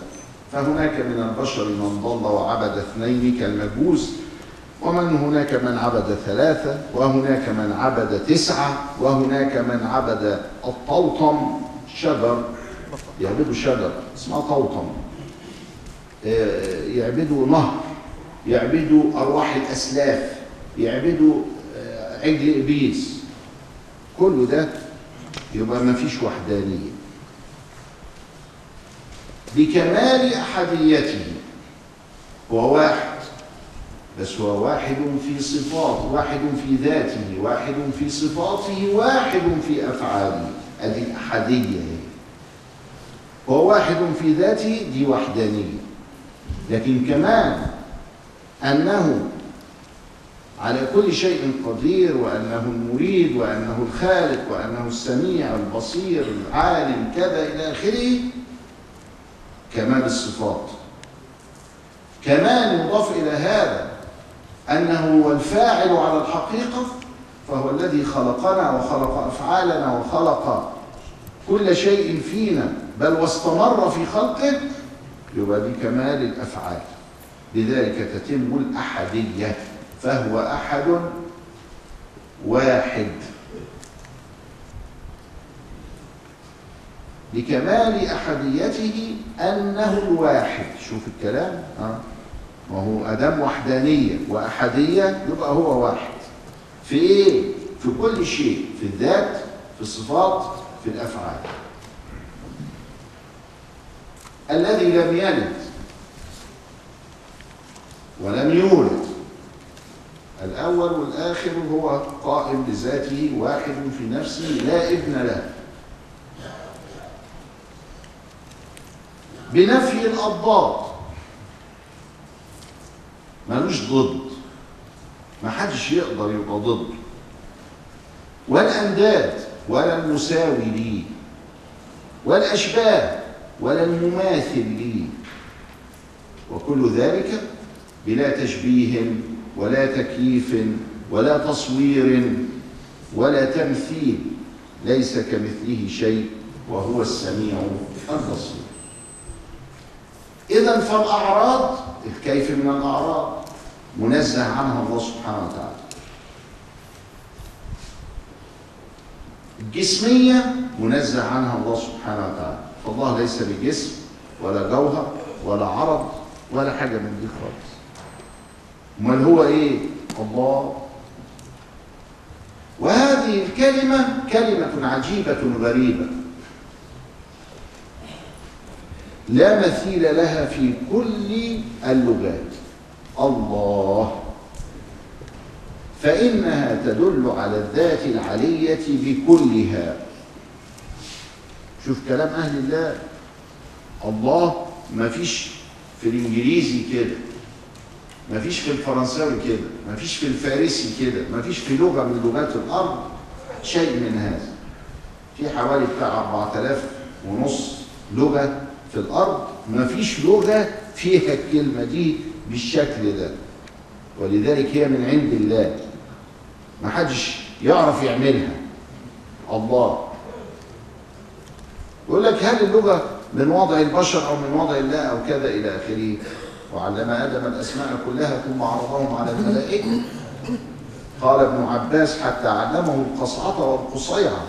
فهناك من البشر من ضل وعبد اثنين كالمجوس ومن هناك من عبد ثلاثة وهناك من عبد تسعة وهناك من عبد الطوطم شجر يعبدوا شجر اسمها طوطم. يعبدوا نهر يعبدوا أرواح الأسلاف يعبدوا عجل إبليس. كل ده يبقى ما فيش وحدانية. بكمال أحديته. هو واحد بس هو واحد في صفات واحد في ذاته واحد في صفاته واحد في أفعاله. الأحدية. هي هو واحد في ذاته دي وحدانية. لكن كمان أنه على كل شيء قدير وأنه المريد وأنه الخالق وأنه السميع البصير العالم كذا إلى آخره كمال الصفات. كمان يضاف إلى هذا أنه هو الفاعل على الحقيقة فهو الذي خلقنا وخلق أفعالنا وخلق كل شيء فينا بل واستمر في خلقه يبقى دي كمال الأفعال. لذلك تتم الأحدية فهو أحد واحد. لكمال أحديته أنه الواحد. شوف الكلام ها؟ وهو أدام وحدانية. وأحدية يبقى هو واحد. في إيه؟ في كل شيء في الذات في الصفات في الأفعال. الذي لم يلد ولم يولد. الأول والآخر هو قائم بذاته واحد في نفسه لا ابن له. بنفي الأضداد. ملوش ضد. ما حدش يقدر يبقى ضد. والأنداد ولا المساوي ليه ولا أشباه ولا المماثل ليه وكل ذلك بلا تشبيه ولا تكييف ولا تصوير ولا تمثيل. ليس كمثله شيء وهو السميع البصير. إذا فالأعراض الكيف من الأعراض؟ منزه عنها الله سبحانه وتعالى. الجسمية منزه عنها الله سبحانه وتعالى. فالله ليس بجسم ولا جوهر ولا عرض ولا حاجة من دي خالص. أمال هو إيه؟ الله. وهذه الكلمة كلمة عجيبة غريبة. لا مثيل لها في كل اللغات. الله. فإنها تدل على الذات العلية بكلها. شوف كلام أهل الله. الله ما فيش في الإنجليزي كده. ما فيش في الفرنساوي كده. ما فيش في الفارسي كده. ما فيش في لغة من لغات الأرض شيء من هذا. في حوالي بتاع 4000 ونص لغة في الأرض ما فيش لغة فيها الكلمة دي بالشكل ده. ولذلك هي من عند الله. ما حدش يعرف يعملها. الله. يقول لك هل اللغة من وضع البشر أو من وضع الله أو كذا إلى آخره؟ وعلم آدم الأسماء كلها ثم عرضهم على الملائكة. قال ابن عباس حتى علمه القصعة والقصيعة.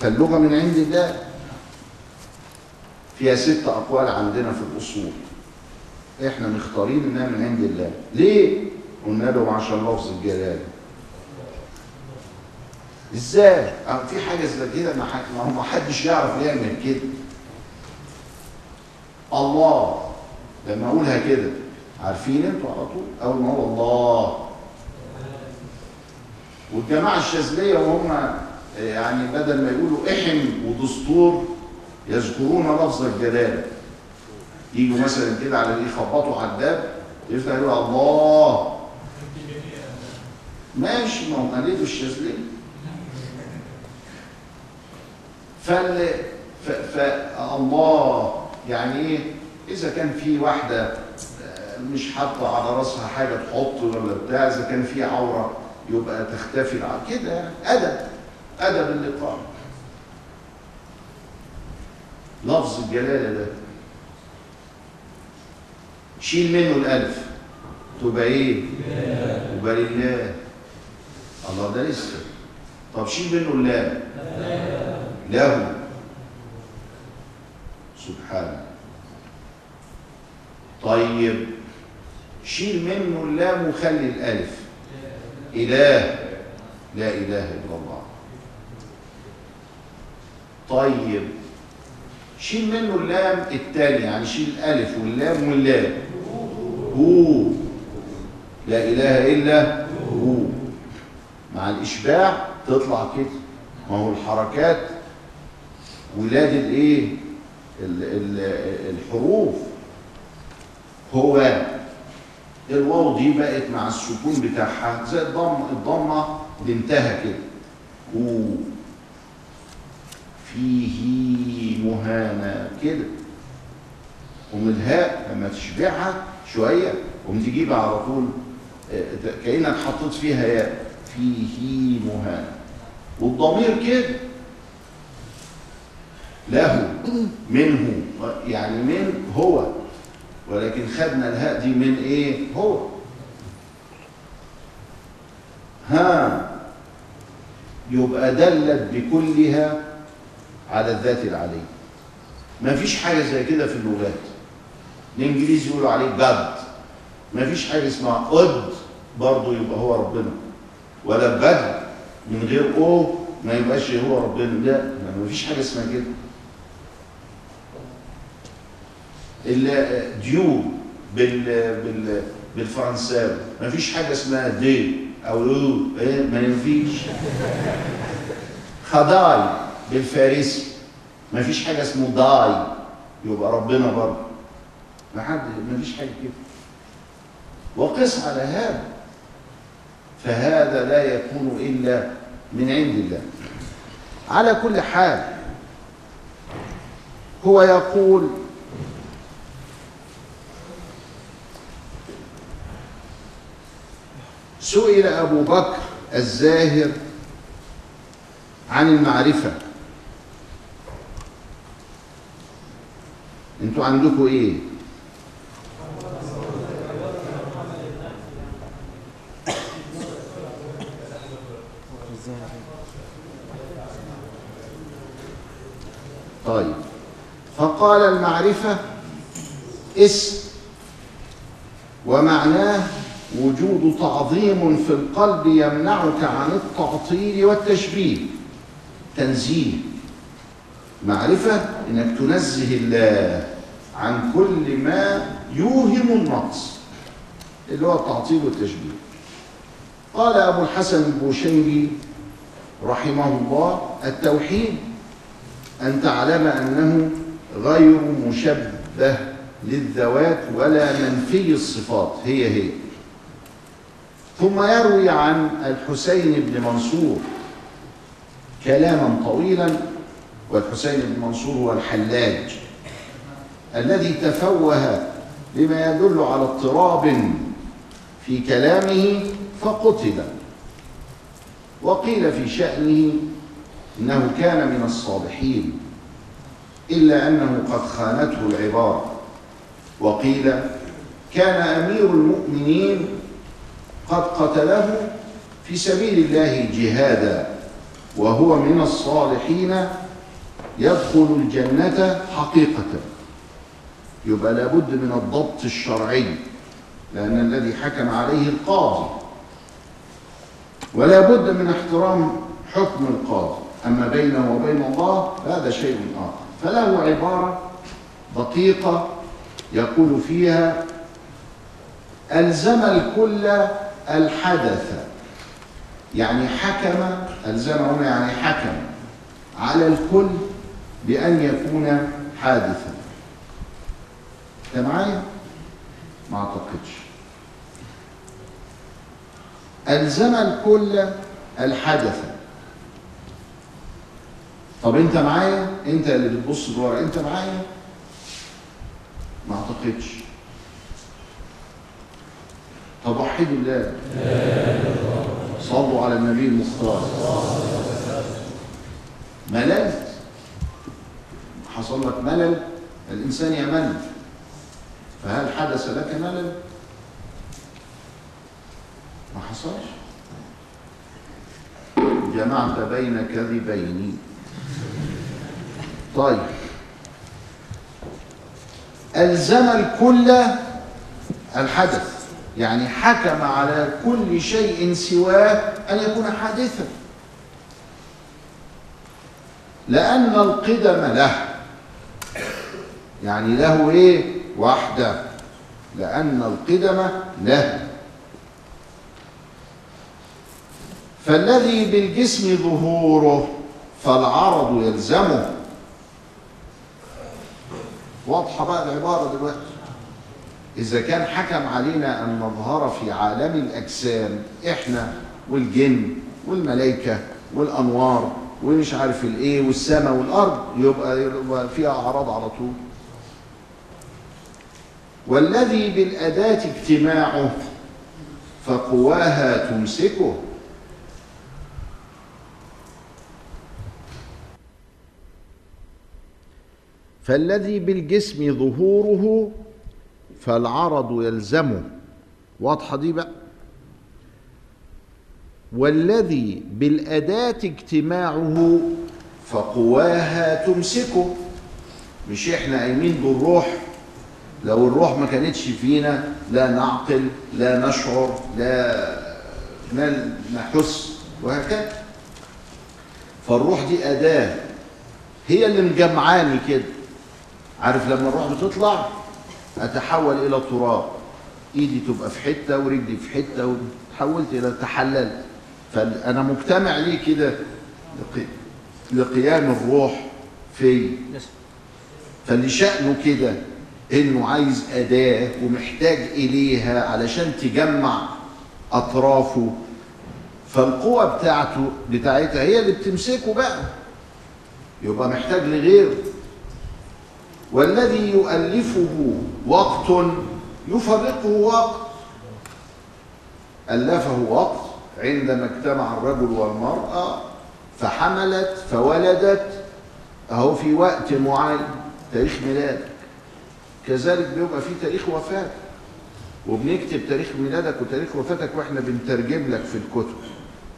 فاللغة من عند الله. فيها ست أقوال عندنا في الأصول إحنا مختارين إنها من عند الله. ليه؟ قلنا له عشان لفظ الجلال. إزاي؟ أه في حاجة زي كده ما هو حدش يعرف يعمل كده. الله لما أقولها كده عارفين أنتوا على طول؟ أول ما هو الله. والجماعة الشاذلية وهم يعني بدل ما يقولوا إحم ودستور يذكرون لفظ الجلاله يجوا مثلا كده على اللي يخبطوا على الباب يفتح يقول الله. ماشي ما هو قليل الشاذليه فال. فالله يعني إيه؟ إذا كان في واحدة آه، مش حاطة على راسها حاجة تحط ولا بتاع إذا كان في عورة يبقى تختفي كده. أدب أدب اللقاء. لفظ الجلالة ده. شيل منه الألف. تبقى إيه؟ تبقى لله. الله ده لسه. طب شيل منه اللام. له. سبحانه طيب. شيل منه اللام وخلي الألف. إله. لا إله إلا الله. طيب. شيل منه اللام التاني يعني شيل الألف واللام واللام. هو. لا إله إلا هو. مع الإشباع تطلع كده. ما هو الحركات ولاد الإيه؟ ال- ال- الحروف. هو. الواو دي بقت مع السكون بتاعها زي الضم الضمة بنتها كده. هو. فيه مهانة كده. ومن الهاء لما تشبعها شوية قوم تجيبها على طول آه، كأنك حطيت فيها ياء. فيه مهانة. والضمير كده. له. منه. يعني من هو. ولكن خدنا الهاء دي من إيه؟ هو. ها. يبقى دلت بكلها على الذات العلية ما فيش حاجة زي كده في اللغات. الإنجليزي يقولوا عليه جاد ما فيش حاجة اسمها قد برضه يبقى هو ربنا. ولا بد من غير أو ما يبقاش هو ربنا. لا ما فيش حاجة اسمها كده. ديو بال بال بالفرنساوي. ما فيش حاجة اسمها دي أو لو إيه؟ ما ينفيش. خداي بالفارسي ما فيش حاجة اسمه داي يبقى ربنا برضه. ما حد ما فيش حاجة كده. وقس على هذا. فهذا لا يكون إلا من عند الله. على كل حال هو يقول سئل أبو بكر الزاهر عن المعرفة. أنتوا عندكم إيه؟ طيب. فقال المعرفة اسم ومعناه وجود تعظيم في القلب يمنعك عن التعطيل والتشبيه. تنزيه. معرفة إنك تنزه الله. عن كل ما يوهم النقص اللي هو التعطيل والتشبيه. قال أبو الحسن البوشيري رحمه الله التوحيد أن تعلم أنه غير مشبه للذوات ولا منفي الصفات هي هي. ثم يروي عن الحسين بن منصور كلاما طويلا والحسين بن منصور هو الحلاج. الذي تفوه بما يدل على اضطراب في كلامه فقتل. وقيل في شأنه إنه كان من الصالحين إلا أنه قد خانته العبارة وقيل كان أمير المؤمنين قد قتله في سبيل الله جهادا وهو من الصالحين يدخل الجنة حقيقة. يبقى لابد من الضبط الشرعي لأن الذي حكم عليه القاضي. ولا بد من احترام حكم القاضي. أما بينه وبين الله هذا شيء آخر. فله عبارة دقيقة يقول فيها ألزم الكل الحدث. يعني حكم ألزم هنا يعني حكم على الكل بأن يكون حادثا. أنت معايا؟ ما أعتقدش. ألزم الكل الحدث. طب أنت معايا؟ أنت اللي بتبص لورا. أنت معايا؟ ما أعتقدش. طب وحدوا الله. صلوا على النبي المختار مللت حصل لك ملل. الإنسان يمل. فهل حدث لك ملل ما حصلش. جمعت بين كذبين. طيب. ألزم الكل الحدث. يعني حكم على كل شيء سواه أن يكون حادثا. لأن القدم له. يعني له إيه؟ وحده لأن القدم له. فالذي بالجسم ظهوره فالعرض يلزمه. واضحة بقى العبارة دلوقتي. إذا كان حكم علينا أن نظهر في عالم الأجسام إحنا والجن والملائكة والأنوار ومش عارف الإيه والسماء والأرض يبقى, يبقى فيها أعراض على طول. والذي بالأداة اجتماعه فقواها تمسكه. فالذي بالجسم ظهوره فالعرض يلزمه. واضحة دي بقى. والذي بالأداة اجتماعه فقواها تمسكه. مش إحنا قايمين بالروح لو الروح ما كانتش فينا لا نعقل لا نشعر لا نحس وهكذا. فالروح دي أداة. هي اللي مجمعاني كده. عارف لما الروح بتطلع؟ أتحول إلى تراب. إيدي تبقى في حتة ورجلي في حتة وتحولت إلى تحللت. فأنا مجتمع ليه كده؟ لقيام الروح في فاللي شأنه كده. إنه عايز أداة ومحتاج إليها علشان تجمع أطرافه. فالقوة بتاعته بتاعتها هي اللي بتمسكه بقى. يبقى محتاج لغيره. والذي يؤلفه وقت يفرقه وقت. ألفه وقت عندما اجتمع الرجل والمرأة فحملت فولدت. أهو في وقت معين تاريخ ميلادك كذلك بيبقى في تاريخ وفاة. وبنكتب تاريخ ميلادك وتاريخ وفاتك وإحنا بنترجم لك في الكتب.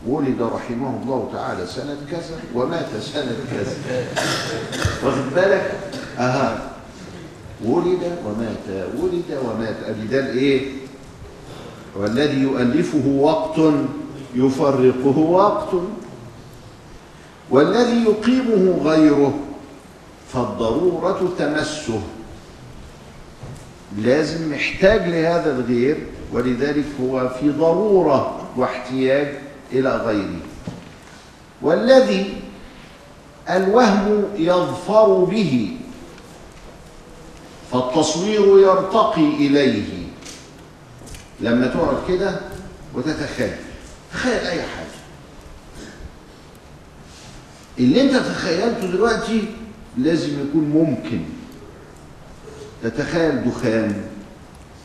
ولد رحمه الله تعالى سنة كذا ومات سنة كذا. واخد بالك؟ أها. ولد ومات ولد ومات. أدي ده الإيه؟ والذي يؤلفه وقت يفرقه وقت. والذي يقيمه غيره فالضرورة تمسه. لازم محتاج لهذا الغير ولذلك هو في ضرورة واحتياج إلى غيره. والذي الوهم يظفر به فالتصوير يرتقي إليه. لما تقعد كده وتتخيل تخيل أي حاجة. اللي أنت تخيلته دلوقتي لازم يكون ممكن. تتخيل دخان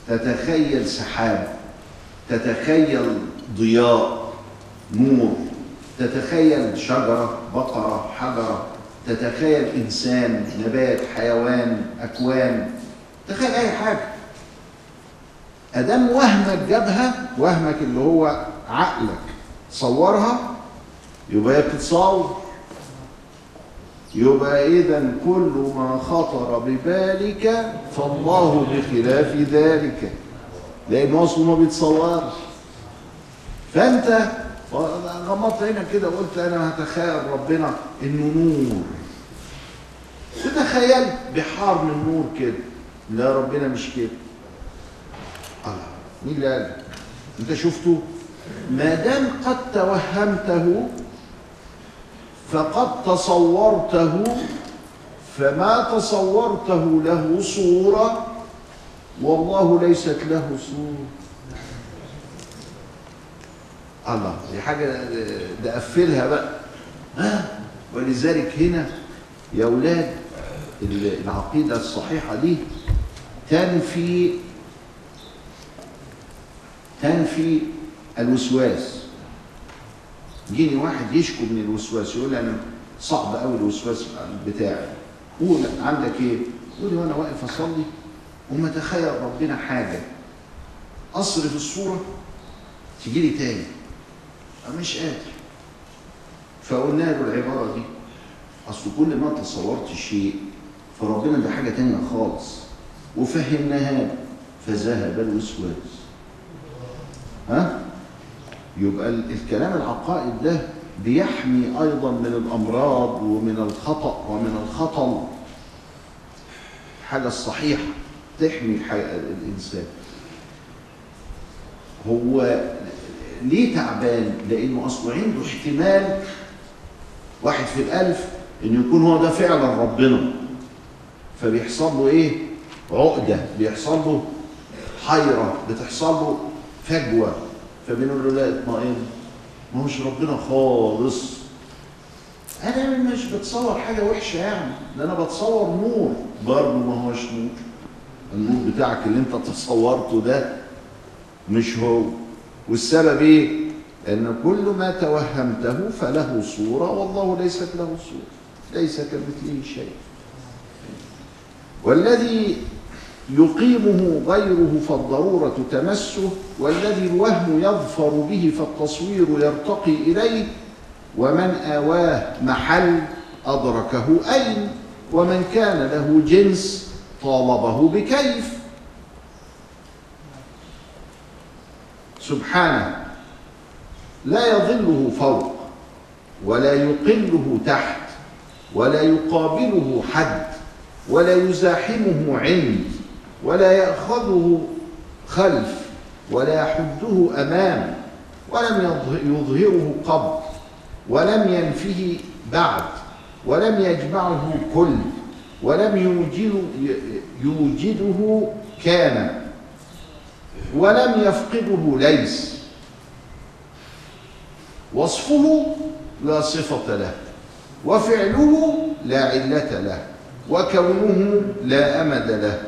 تتخيل سحاب تتخيل ضياء نور تتخيل شجرة بقرة حجرة تتخيل إنسان نبات حيوان أكوان تخيل أي حاجة. أدام وهمك جابها وهمك اللي هو عقلك صورها يبقى هي بتتصور. يبقى إذا كل ما خطر ببالك فالله بخلاف ذلك. لأنه أصله ما بيتصورش. فأنت غمضت عينك كده وقلت أنا هتخيل ربنا إنه نور. تتخيل بحار من نور كده. لا ربنا مش كده. الله مين اللي قال؟ أنت شفته؟ ما دام قد توهمته فقد تصورته فما تصورته له صورة والله ليست له صورة. الله دي حاجة ده قفلها بقى ولذلك هنا يا أولاد العقيدة الصحيحة دي تنفي تنفي الوسواس. يجيني واحد يشكو من الوسواس يقول أنا صعب قوي الوسواس بتاعي. قول عندك إيه؟ قول لي وأنا واقف أصلي وما تخيل ربنا حاجة. أصرف الصورة تجي لي تاني. مش قادر. فقلنا له العبارة دي. أصل كل ما تصورت شيء فربنا ده حاجة تانية خالص. وفهمناها فذهب الوسواس. ها؟ يبقى الكلام العقائد ده بيحمي أيضا من الأمراض ومن الخطأ ومن الخطل حاجة الصحيحة تحمي الإنسان. هو ليه تعبان؟ لأنه اصله عنده احتمال واحد في الألف إن يكون هو ده فعلا ربنا. فبيحصل له إيه؟ عقدة بيحصل له حيرة بتحصل له فجوة. فبنقول له لا اطمئن ما ربنا خالص. أنا مش بتصور حاجة وحشة يعني ده أنا بتصور نور. برضه ما هوش نور. النور بتاعك اللي أنت تصورته ده مش هو. والسبب إيه؟ ان كل ما توهمته فله صورة والله ليست له صورة. ليس كمثله شيء. والذي يقيمه غيره فالضرورة تمسه والذي الوهم يظفر به فالتصوير يرتقي إليه. ومن آواه محل أدركه أين؟ ومن كان له جنس طالبه بكيف. سبحانه لا يظله فوق ولا يقله تحت ولا يقابله حد ولا يزاحمه عند. ولا يأخذه خلف ولا يحده أمام ولم يظهره قبل ولم ينفه بعد ولم يجمعه كل ولم يوجده, يوجده كان ولم يفقده ليس وصفه لا صفة له وفعله لا علة له وكونه لا أمد له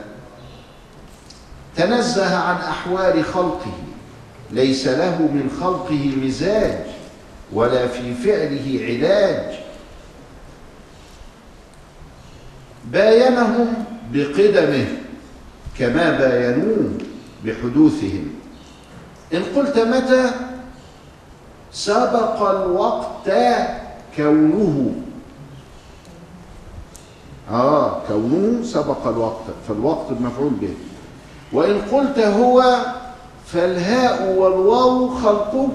تنزه عن أحوال خلقه. ليس له من خلقه مزاج ولا في فعله علاج. باينهم بقدمه كما باينوه بحدوثهم. إن قلت متى؟ سبق الوقت كونه. آه كونه سبق الوقت فالوقت المفعول به. وإن قلت هو فالهاء والواو خلقه.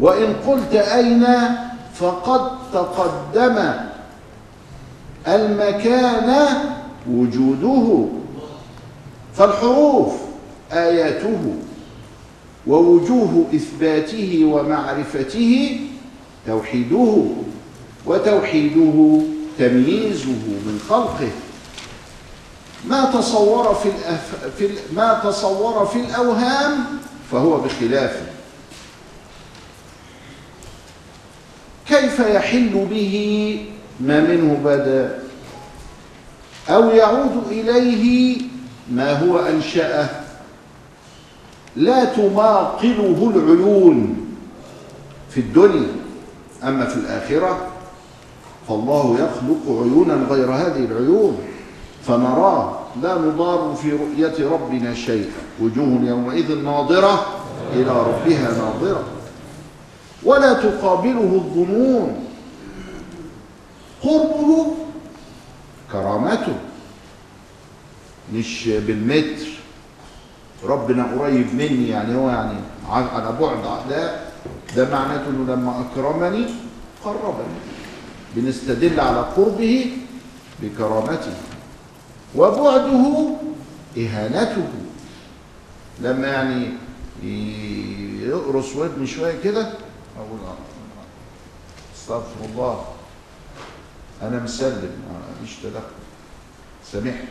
وإن قلت أين فقد تقدم. المكان وجوده. فالحروف آياته ووجوه إثباته ومعرفته توحيده وتوحيده تمييزه من خلقه. ما تصور في, الأف... في ال... ما تصور في الأوهام فهو بخلافه كيف يحل به ما منه بدا؟ أو يعود إليه ما هو أنشأه. لا تماقله العيون في الدنيا أما في الآخرة فالله يخلق عيونا غير هذه العيون. فنراه لا نضار في رؤية ربنا شيئا. وجوه يومئذ ناظرة إلى ربها ناظرة. ولا تقابله الظنون. قربه كرامته. مش بالمتر. ربنا قريب مني يعني هو يعني على بعد لا ده معناته إنه لما أكرمني قربني. بنستدل على قربه بكرامته. وبعده إهانته. لما يعني يقرص ودني شوية كده أقول استغفر الله. أنا مسلم ماليش تدخل. سامحني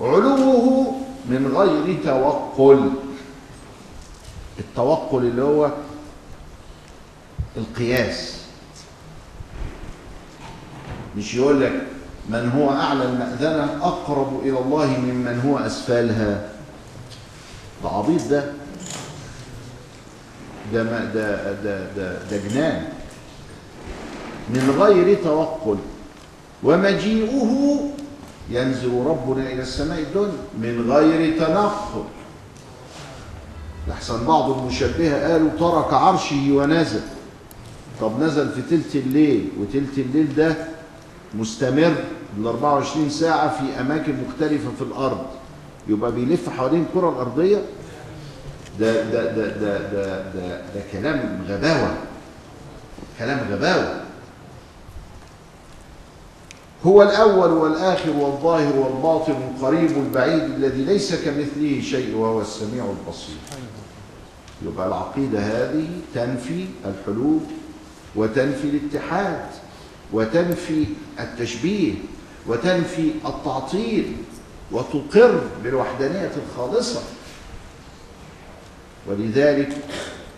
علوه من غير توقل. التوقل اللي هو القياس. مش يقول لك من هو أعلى المأذنة أقرب إلى الله ممن هو أسفلها. ده عبيط ده. ده ما ده ده ده, ده جنان. من غير توقل. ومجيئه ينزل ربنا إلى السماء الدنيا. من غير تنقل. لحسن بعض المشبهة قالوا ترك عرشه ونزل. طب نزل في تلت الليل وتلت الليل ده مستمر. ال 24 ساعة في أماكن مختلفة في الأرض. يبقى بيلف حوالين الكرة الأرضية؟ ده ده ده ده ده, ده, ده كلام غباوة. كلام غباوة. هو الأول والآخر والظاهر والباطن القريب البعيد الذي ليس كمثله شيء وهو السميع البصير. يبقى العقيدة هذه تنفي الحلول وتنفي الاتحاد وتنفي التشبيه. وتنفي التعطيل وتقر بالوحدانية الخالصة. ولذلك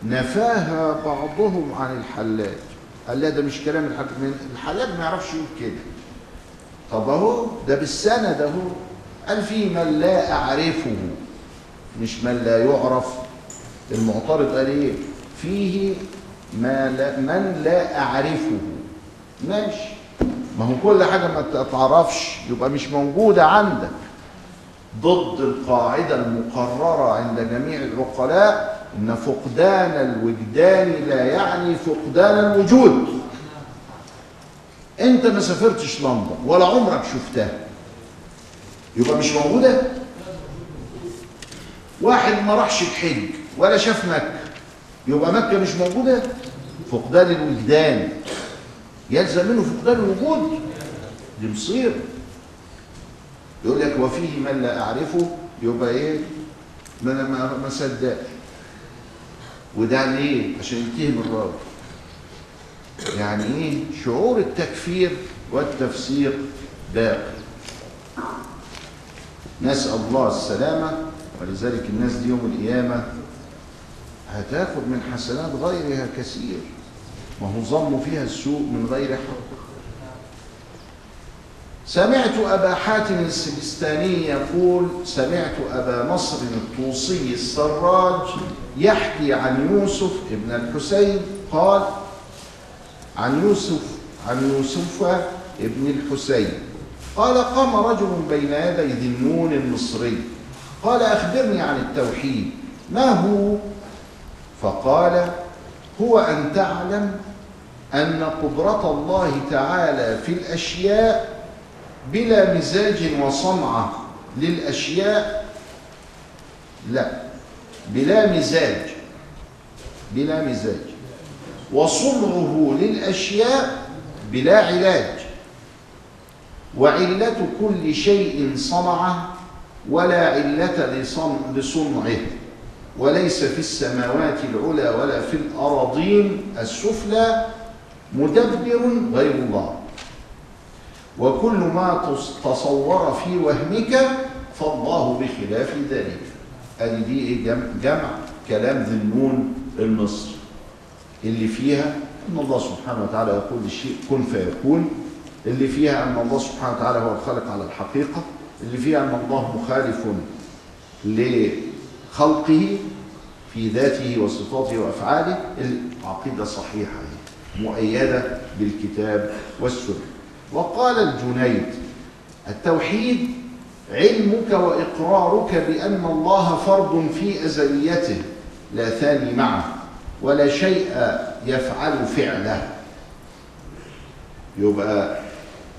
نفاها بعضهم عن الحلاج. قال لا ده مش كلام الحلاج. الحلاج ما يعرفش يقول كده. طب اهو ده بالسند اهو. قال في من لا أعرفه مش من لا يعرف. المعترض قال إيه؟ فيه ما لا من لا أعرفه. ماشي. ما هو كل حاجة ما تعرفش يبقى مش موجودة عندك. ضد القاعدة المقررة عند جميع العقلاء إن فقدان الوجدان لا يعني فقدان الوجود. أنت ما سافرتش لندن ولا عمرك شفتها. يبقى مش موجودة؟ واحد ما راحش الحج ولا شاف مكة. يبقى مكة مش موجودة؟ فقدان الوجدان. يلزم منه فقدان الوجود. دي مصير. يقول لك وفيه من لا أعرفه يبقى إيه؟ ما أنا ما ما صدق وده ليه؟ عشان يتهم الراجل يعني إيه؟ شعور التكفير والتفسيق باقي نسأل الله السلامة. ولذلك الناس دي يوم القيامة هتاخد من حسنات غيرها كثير. ما هو ظن فيها السوء من غير حق. سمعت أبا حاتم السجستاني يقول سمعت أبا نصر الطوسي السراج يحكي عن يوسف ابن الحسين قال عن يوسف عن يوسف ابن الحسين. قال قام رجل بين يدي ذي النون المصري. قال أخبرني عن التوحيد. ما هو؟ فقال هو أن تعلم أن قدرة الله تعالى في الأشياء بلا مزاج وصنعة للأشياء لا. بلا مزاج بلا مزاج. وصنعه للأشياء بلا علاج. وعلة كل شيء صنعه ولا علة لصنعه. وليس في السماوات العلى ولا في الأراضين السفلى مدبر غير الله. وكل ما تصور في وهمك فالله بخلاف ذلك. ادي دي جمع, كلام ذي النون المصري اللي فيها أن الله سبحانه وتعالى يقول للشيء كن فيكون. اللي فيها أن الله سبحانه وتعالى هو الخالق على الحقيقة. اللي فيها أن الله مخالف لخلقه في ذاته وصفاته وأفعاله. العقيدة صحيحة. مؤيدة بالكتاب والسنة. وقال الجنيد التوحيد علمك وإقرارك بأن الله فرد في أزليته لا ثاني معه ولا شيء يفعل فعله. يبقى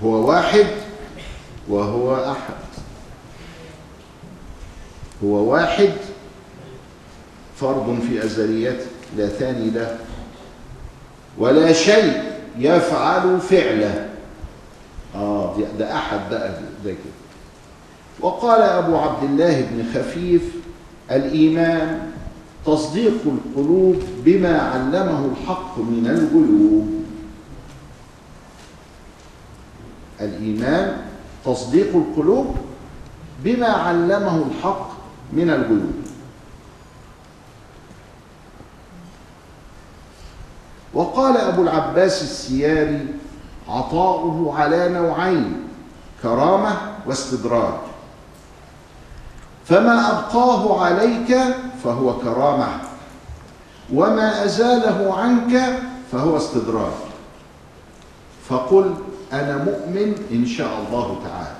هو واحد وهو أحد. هو واحد فرد في أزليته لا ثاني له. ولا شيء يفعل فعله. آه ده أحد بقى ده كده. وقال أبو عبد الله بن خفيف الإيمان تصديق القلوب بما علمه الحق من الغيوب. الإيمان تصديق القلوب بما علمه الحق من الغيوب. وقال أبو العباس السياري عطاؤه على نوعين كرامة واستدراج. فما أبقاه عليك فهو كرامة وما أزاله عنك فهو استدراج. فقل أنا مؤمن إن شاء الله تعالى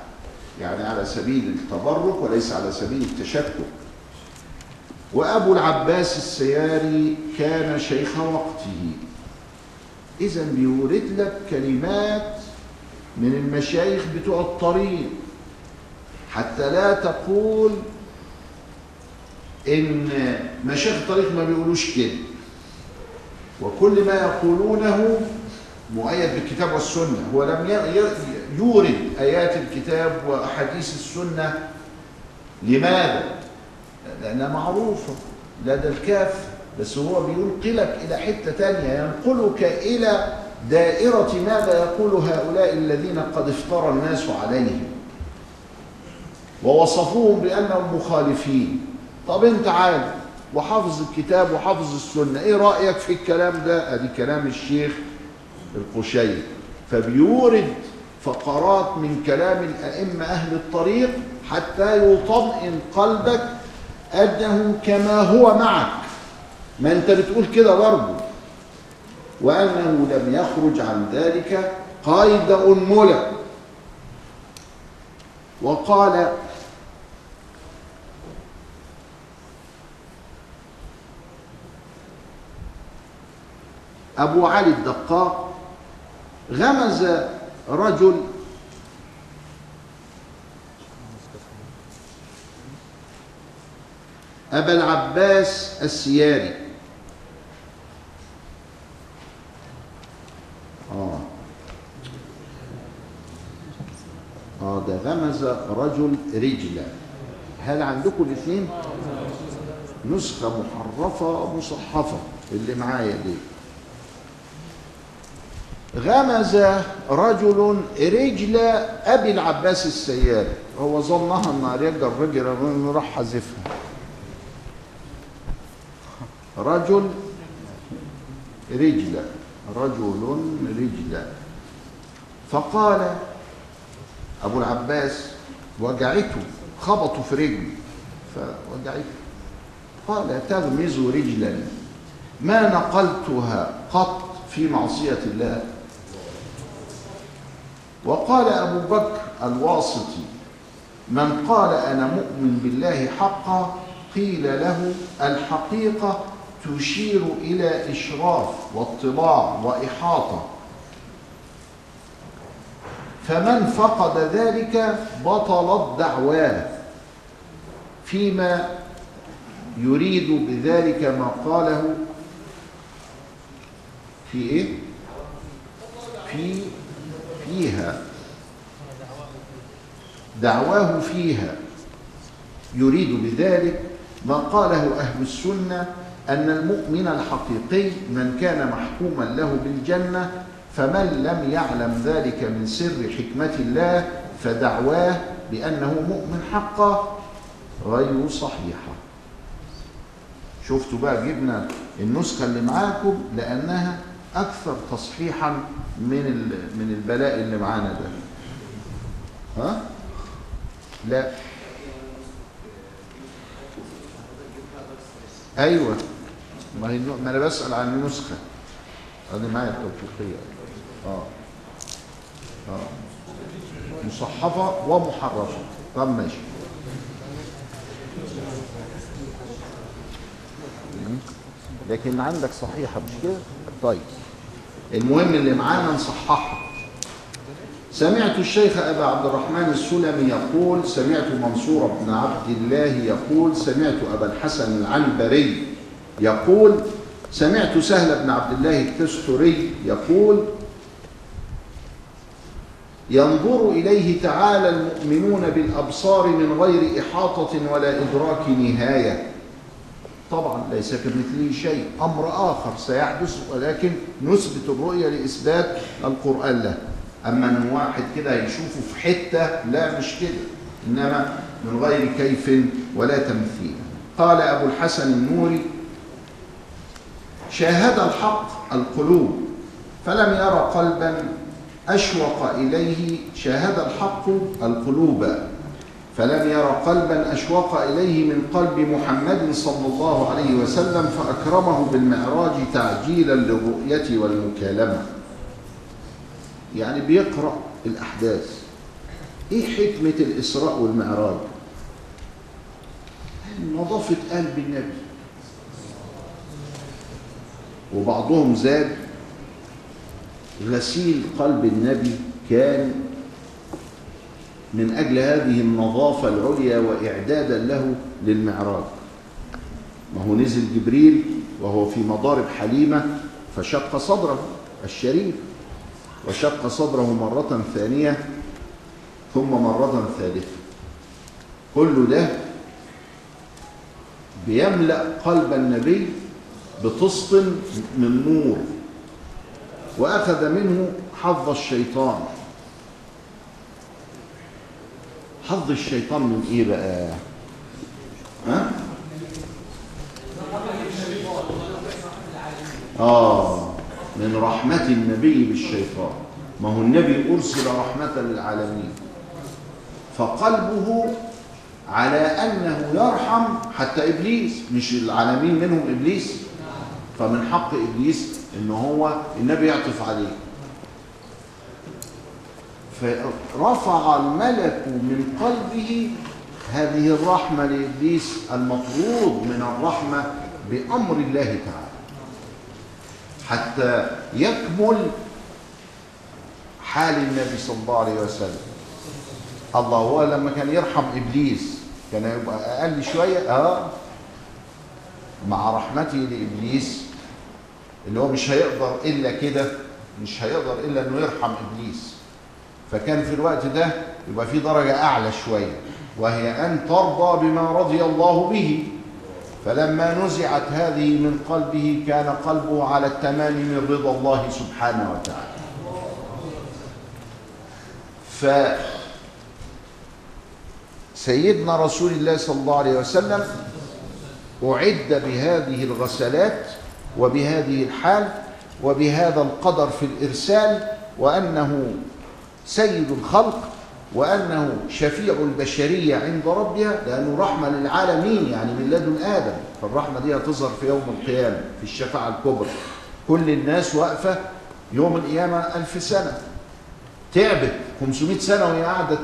يعني على سبيل التبرك وليس على سبيل التشكك. وأبو العباس السياري كان شيخ وقته. إذا بيورد لك كلمات من المشايخ بتوع الطريق. حتى لا تقول إن مشايخ الطريق ما بيقولوش كده. وكل ما يقولونه مؤيد بالكتاب والسنة. هو لم يورد آيات الكتاب وأحاديث السنة. لماذا؟ لأنها معروفة. لدى الكافر بس هو بينقلك إلى حتة تانية ينقلك إلى دائرة ماذا يقول هؤلاء الذين قد افترى الناس عليهم؟ ووصفوهم بأنهم مخالفين. طب أنت عالم وحافظ الكتاب وحافظ السنة إيه رأيك في الكلام ده؟ أدي كلام الشيخ القشيري فبيورد فقرات من كلام الأئمة أهل الطريق حتى يطمئن قلبك أنه كما هو معك. ما أنت بتقول كده برضه. وأنه لم يخرج عن ذلك قيد أنملة وقال أبو علي الدقاق غمز رجل أبا العباس السياري. آه. آه ده غمز رجل رجلا هل عندكم الاثنين؟ نسخة محرفة مصحفة؟ اللي معايا دي. غمز رجل رجل أبي العباس السياري هو ظنها ان رجل الرجل راح حذفها. رجل رجل. رجل رجلا فقال أبو العباس وجعته خبطوا في رجلي. فوجعته قال تغمز رجلا. ما نقلتها قط في معصية الله؟ وقال أبو بكر الواسطي من قال أنا مؤمن بالله حقا قيل له الحقيقة تشير إلى إشراف واطلاع وإحاطة. فمن فقد ذلك بطلت دعواه فيما يريد بذلك ما قاله في إيه؟ في فيها. دعواه فيها. يريد بذلك ما قاله أهل السنة أن المؤمن الحقيقي من كان محكوما له بالجنة فمن لم يعلم ذلك من سر حكمة الله فدعواه بأنه مؤمن حقا غير صحيحة. شفتوا بقى جبنا النسخة اللي معاكم لأنها أكثر تصحيحا من من البلاء اللي معانا ده. ها؟ لا. أيوه. ما هي ما أنا بسأل عن النسخه أنا معايا التوثيقية. آه. آه. مصحفة ومحرفة. طب ماشي. لكن عندك صحيحة مش كده؟ طيب. المهم اللي معانا نصححها. سمعت الشيخ أبا عبد الرحمن السلمي يقول سمعت منصور بن عبد الله يقول سمعت أبا الحسن العنبري يقول سمعت سهل بن عبد الله التستري يقول ينظر إليه تعالى المؤمنون بالأبصار من غير إحاطة ولا إدراك نهاية. طبعا ليس كمثله شيء أمر آخر سيحدث ولكن نثبت الرؤية لإثبات القرآن له. أما أن واحد كده يشوفه في حتة لا مش كده. إنما من غير كيف ولا تمثيل. قال أبو الحسن النوري شاهد الحق القلوب فلم ير قلبا أشوق إليه شاهد الحق القلوب. فلم ير قلبا أشوق إليه من قلب محمد صلى الله عليه وسلم فأكرمه بالمعراج تعجيلا للرؤية والمكالمة. يعني بيقرأ الأحداث. إيه حكمة الإسراء والمعراج؟ نظافة قلب النبي وبعضهم زاد غسيل قلب النبي كان من أجل هذه النظافة العليا وإعدادا له للمعراج. ما هو نزل جبريل وهو في مضارب حليمة فشق صدره الشريف وشق صدره مرة ثانية ثم مرة ثالثة. كل ده بيملأ قلب النبي بطسط من نور وأخذ منه حظ الشيطان. حظ الشيطان من إيه بقى؟ ها؟ آه من رحمة النبي بالشيطان. ما هو النبي أرسل رحمة للعالمين. فقلبه على أنه يرحم حتى إبليس مش العالمين منهم إبليس. فمن حق إبليس إن هو النبي يعطف عليه. فرفع الملك من قلبه هذه الرحمة لإبليس المطرود من الرحمة بأمر الله تعالى. حتى يكمل حال النبي صلى الله عليه وسلم. الله هو لما كان يرحم إبليس كان يبقى أقل شوية آه مع رحمته لإبليس. اللي هو مش هيقدر إلا كده مش هيقدر إلا أنه يرحم إبليس. فكان في الوقت ده يبقى في درجة أعلى شوية وهي أن ترضى بما رضي الله به. فلما نزعت هذه من قلبه كان قلبه على التمام من رضا الله سبحانه وتعالى. ف سيدنا رسول الله صلى الله عليه وسلم أعد بهذه الغسلات وبهذه الحال وبهذا القدر في الإرسال وأنه سيد الخلق وأنه شفيع البشرية عند ربها لأنه رحمة للعالمين يعني من لدن آدم. فالرحمة دي هتظهر في يوم القيامة في الشفاعة الكبرى. كل الناس واقفة يوم القيامة ألف سنة. تعبت. 500 سنة وهي قاعدة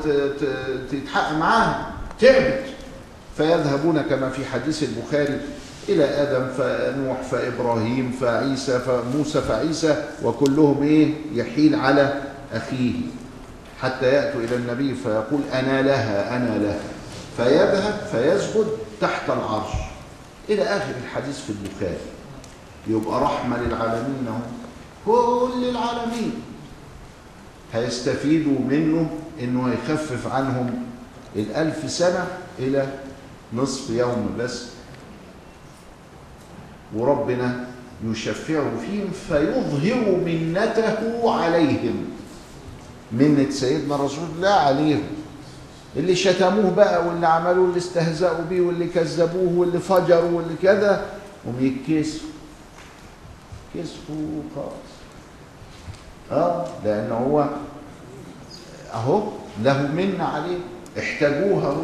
تتحقق معاها. تعبت. فيذهبون كما في حديث البخاري إلى آدم فنوح فإبراهيم فعيسى فموسى فعيسى وكلهم إيه؟ يحيل على أخيه حتى يأتوا إلى النبي فيقول أنا لها أنا لها. فيذهب فيسجد تحت العرش. إلى آخر الحديث في البخاري. يبقى رحمة للعالمين اهو كل العالمين هيستفيدوا منه إنه هيخفف عنهم الألف سنة إلى نصف يوم بس. وربنا يشفعه فيهم فيظهر منته عليهم. منة سيدنا رسول الله عليهم. اللي شتموه بقى واللي عملوه اللي استهزأوا بيه واللي كذبوه واللي فجروا واللي كذا هم يتكسفوا. كسفوا خالص آه لأن هو أهو له من عليه احتاجوها اهو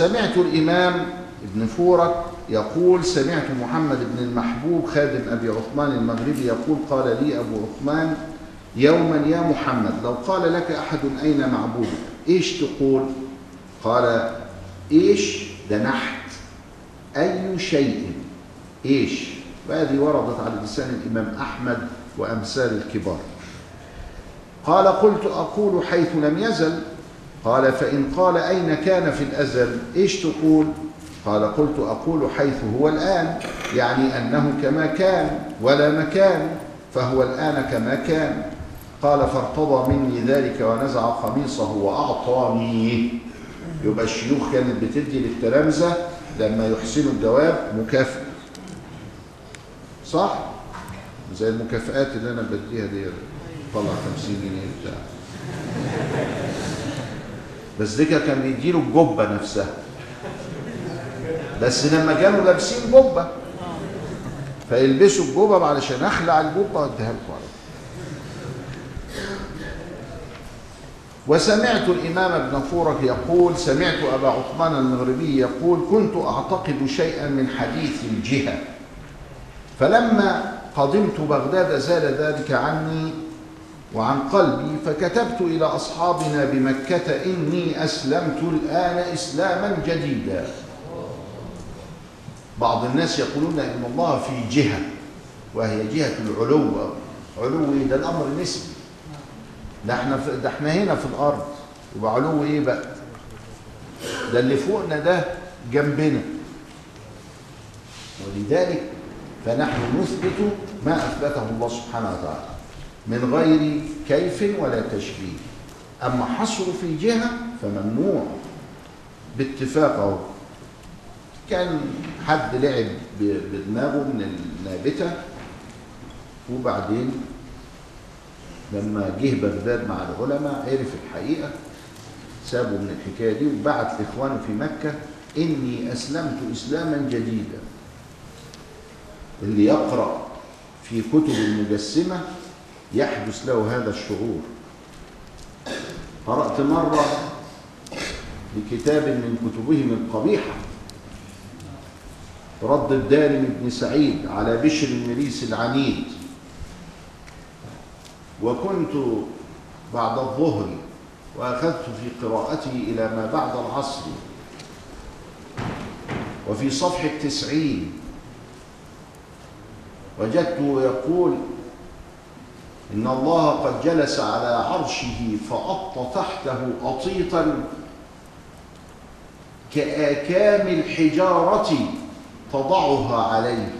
سمعت الإمام ابن فورك يقول سمعت محمد بن المحبوب خادم أبي عثمان المغربي يقول قال لي أبو عثمان يوما يا محمد لو قال لك أحد أين معبودك إيش تقول؟ قال إيش ده نحت أي شيء إيش؟ وهذه وردت على لسان الإمام أحمد وأمثال الكبار. قال قلت أقول حيث لم يزل قال فإن قال أين كان في الأزل؟ إيش تقول؟ قال قلت أقول حيث هو الآن يعني أنه كما كان ولا مكان فهو الآن كما كان. قال فارتضى مني ذلك ونزع قميصه وأعطاني. يبقى الشيوخ كانت بتدي للتلامذة لما يحسنوا الجواب مكافأة. صح؟ زي المكافآت اللي أنا بديها دي. طلع 50 جنيه بتاع. بس دي كان بيديله الجبة نفسها بس لما كانوا لابسين جبة فيلبسوا الجبة علشان أخلع الجبة وأديها لكم. وسمعت الإمام ابن فورك يقول سمعت أبا عثمان المغربي يقول كنت أعتقد شيئا من حديث الجهة فلما قدمت بغداد زال ذلك عني وعن قلبي فكتبت إلى أصحابنا بمكة إني أسلمت الآن إسلاما جديدا. بعض الناس يقولون إن الله في جهة وهي جهة العلو علو إيه؟ ده الأمر نسبي ده إحنا ده إحنا هنا في الأرض يبقى علو إيه بقى؟ ده اللي فوقنا ده جنبنا. ولذلك فنحن نثبت ما أثبته الله سبحانه وتعالى. من غير كيف ولا تشبيه. أما حصر في جهه فممنوع. باتفاق أهو. كان حد لعب بدماغه من النابتة وبعدين لما جه بغداد مع العلماء عرف الحقيقة سابوا من الحكاية دي وبعت لإخوانه في مكة إني أسلمت إسلاما جديدا. اللي يقرأ في كتب المجسمة يحدث له هذا الشعور. قرأت مرة بكتاب من كتبهم القبيحة رد الدارم بن سعيد على بشر المريس العنيد. وكنت بعد الظهر وأخذت في قراءته إلى ما بعد العصر. وفي صفحة تسعين وجدته يقول إن الله قد جلس على عرشه فأط تحته أطيطا كآكام الحجارة تضعها عليه.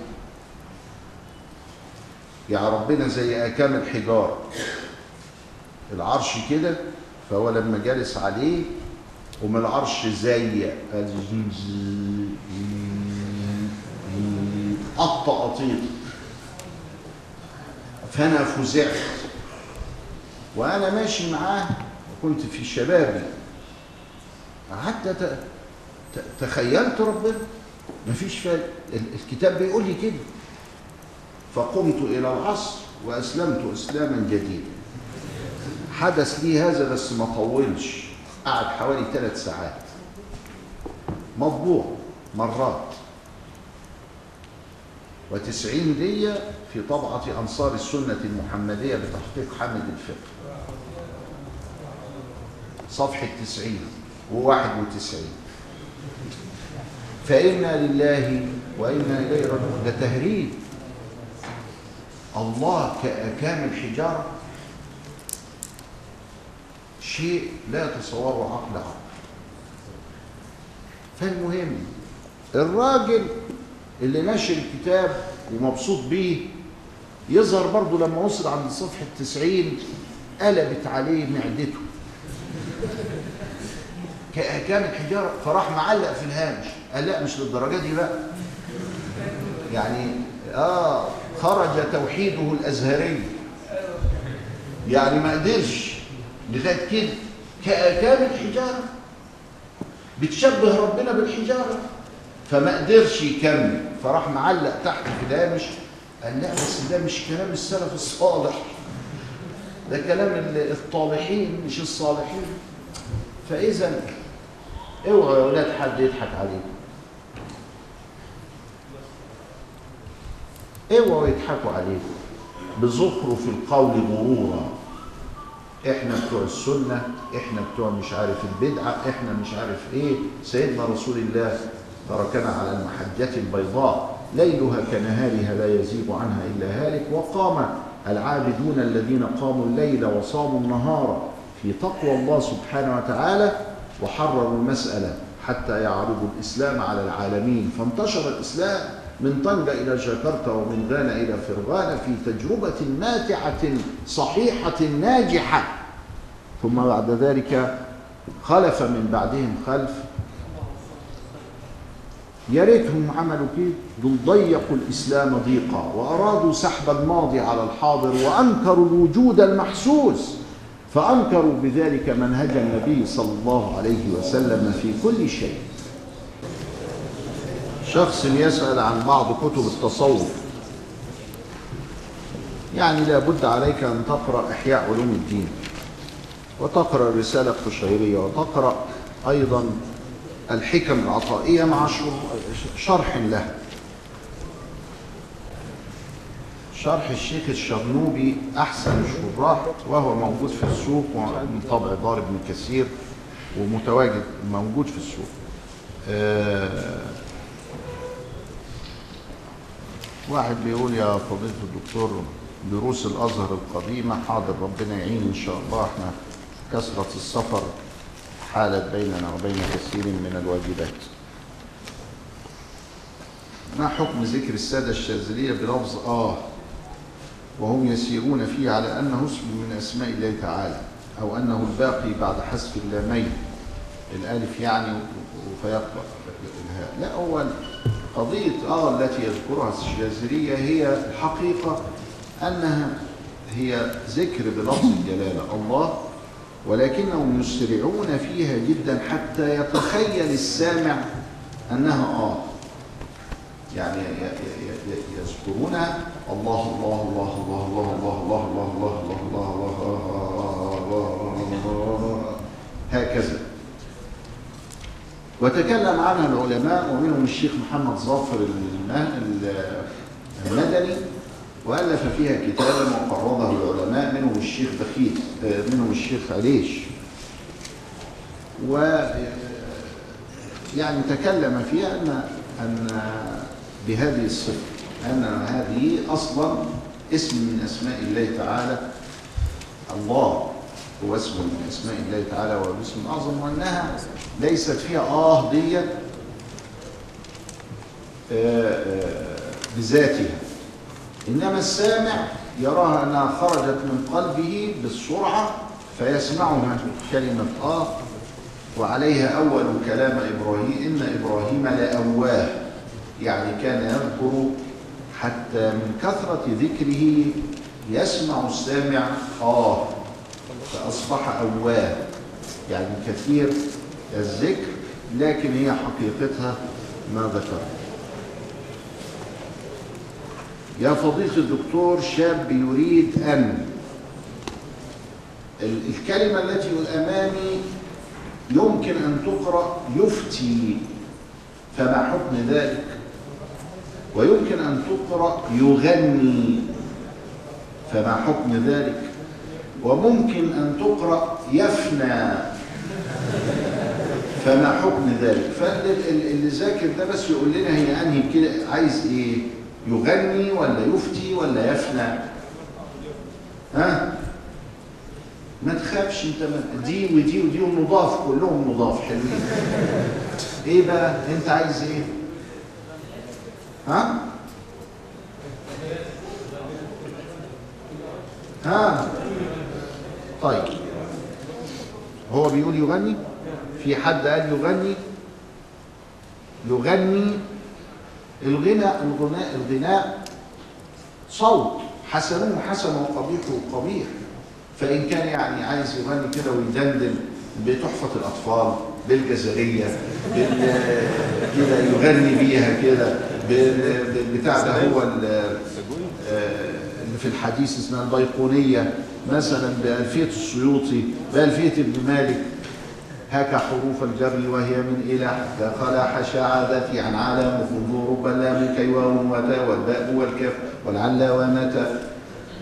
يعني ربنا زي آكام الحجارة. العرش كده فهو لما جالس عليه ومن العرش زي قط قطيط فأنا فزعت. وأنا ماشي معاه وكنت في شبابي. ت- تخيلت ربنا. مفيش فايدة ال- الكتاب بيقول لي كده. فقمت إلى العصر وأسلمت إسلاما جديدا. حدث لي هذا بس ما طولش. قعد حوالي ثلاث ساعات. مطبوع مرات. وتسعين دي في طبعة أنصار السنة المحمدية بتحقيق حامد الفقه. صفحة تسعين وواحد وتسعين. فإنا لله وإنا إليه راجعون. ده تهريب. الله كأكام الحجارة شيء لا يتصوره عقل عقل. فالمهم الراجل اللي نشر الكتاب ومبسوط بيه يظهر برضه لما وصل عند صفحة 90 قلبت عليه معدته. كأحكام الحجارة فراح معلق في الهامش. قال لا مش للدرجة دي بقى. يعني آه خرج توحيده الأزهري. يعني ما قدرش. لغاية كده. كأكام الحجارة. بتشبه ربنا بالحجارة. فما قدرش يكمل. فراح معلق تحت في الهامش. قال لا بس ده مش كلام السلف الصالح. ده كلام ال- الطالحين مش الصالحين. فإذا اوعوا يا ولاد حد يضحك عليكم اوعوا يضحكوا عليكم بزخرف القول غرورا. إحنا بتوع السنة إحنا بتوع مش عارف البدعة إحنا مش عارف إيه. سيدنا رسول الله تركنا على المحجة البيضاء. ليلها كنهارها لا يزيغ عنها إلا هالك وقام العابدون الذين قاموا الليل وصاموا النهار في تقوى الله سبحانه وتعالى وحرروا المسألة حتى يعرضوا الإسلام على العالمين. فانتشر الإسلام من طنجة إلى جاكرتا ومن غانا إلى فرغانا في تجربة ماتعة صحيحة ناجحة. ثم بعد ذلك خلف من بعدهم خلف يا ريتهم عملوا كده. دول ضيقوا الإسلام ضيقا وأرادوا سحب الماضي على الحاضر وأنكروا الوجود المحسوس. فأنكروا بذلك منهج النبي صلى الله عليه وسلم في كل شيء. شخص يسأل عن بعض كتب التصوف. يعني لا بد عليك أن تقرأ إحياء علوم الدين. وتقرأ الرسالة القشيرية وتقرأ أيضا الحكم العطائية مع شرح له. شرح الشيخ الشرنوبي أحسن الشراح وهو موجود في السوق ومن طبع ضارب من كثير ومتواجد موجود في السوق. آه واحد بيقول يا فضيلة الدكتور دروس الأزهر القديمة حاضر ربنا يعين إن شاء الله. إحنا كثرة السفر حالت بيننا وبين كثير من الواجبات. ما حكم ذكر السادة الشاذلية بلفظ آه؟ وهم يسيرون فيه على أنه اسم من أسماء الله تعالى أو أنه الباقي بعد حذف اللامين. الألف يعني فيقرأ الهاء. لا هو قضية آه التي يذكرها الشاذلية هي الحقيقة أنها هي ذكر بلفظ الجلالة. الله ولكنهم يسرعون فيها جدا حتى يتخيل السامع أنها آه يعني يذكرونها الله الله الله الله الله الله الله الله الله الله الله الله هكذا وتكلم عنها العلماء ومنهم الشيخ محمد ظافر المدني وألف فيها كتابا وقرضه العلماء منهم الشيخ بخيت منهم الشيخ عليش. و يعني تكلم فيها أن أن بهذه الصفة أن هذه أصلا اسم من أسماء الله تعالى. الله هو اسم من أسماء الله تعالى وهو الاسم الأعظم وأنها ليست فيها آه دي بذاتها. إنما السامع يراها أنها خرجت من قلبه بالسرعة فيسمعها كلمة آه وعليها أول كلام إبراهيم إن إبراهيم لأواه يعني كان يذكر حتى من كثرة ذكره يسمع السامع آه فأصبح أواه. يعني كثير الذكر لكن هي حقيقتها ما ذكر يا فضيلة الدكتور شاب يريد أن ال- الكلمة التي أمامي يمكن أن تقرأ يفتي فما حكم ذلك؟ ويمكن أن تقرأ يغني فما حكم ذلك؟ وممكن أن تقرأ يفنى فما حكم ذلك؟ فاللي ذاكر ده بس يقول لنا هي أنهي كده عايز إيه؟ يغني ولا يفتي ولا يفنى. ها؟ ما تخافش انت ما- دي ودي ودي ونضاف كلهم نضاف حلوين. إيه بقى؟ أنت عايز إيه؟ ها؟ ها؟ طيب. هو بيقول يغني؟ في حد قال يغني؟ يغني الغناء الغناء الغناء. صوت حسنه حسن وقبيحه قبيح. فإن كان يعني عايز يغني كده ويدندن بتحفة الأطفال بالجزرية بال كده يغني بيها كده بال- بالبتاع ده هو آه، اللي في الحديث اسمها البيقونية. مثلا بألفية السيوطي بألفية ابن مالك. هاك حروف الجر وهي من إلى كخلع شعادتي عن علام وخذوا رب اللام كي واو وتا والباء والكاف. والعلا ومتى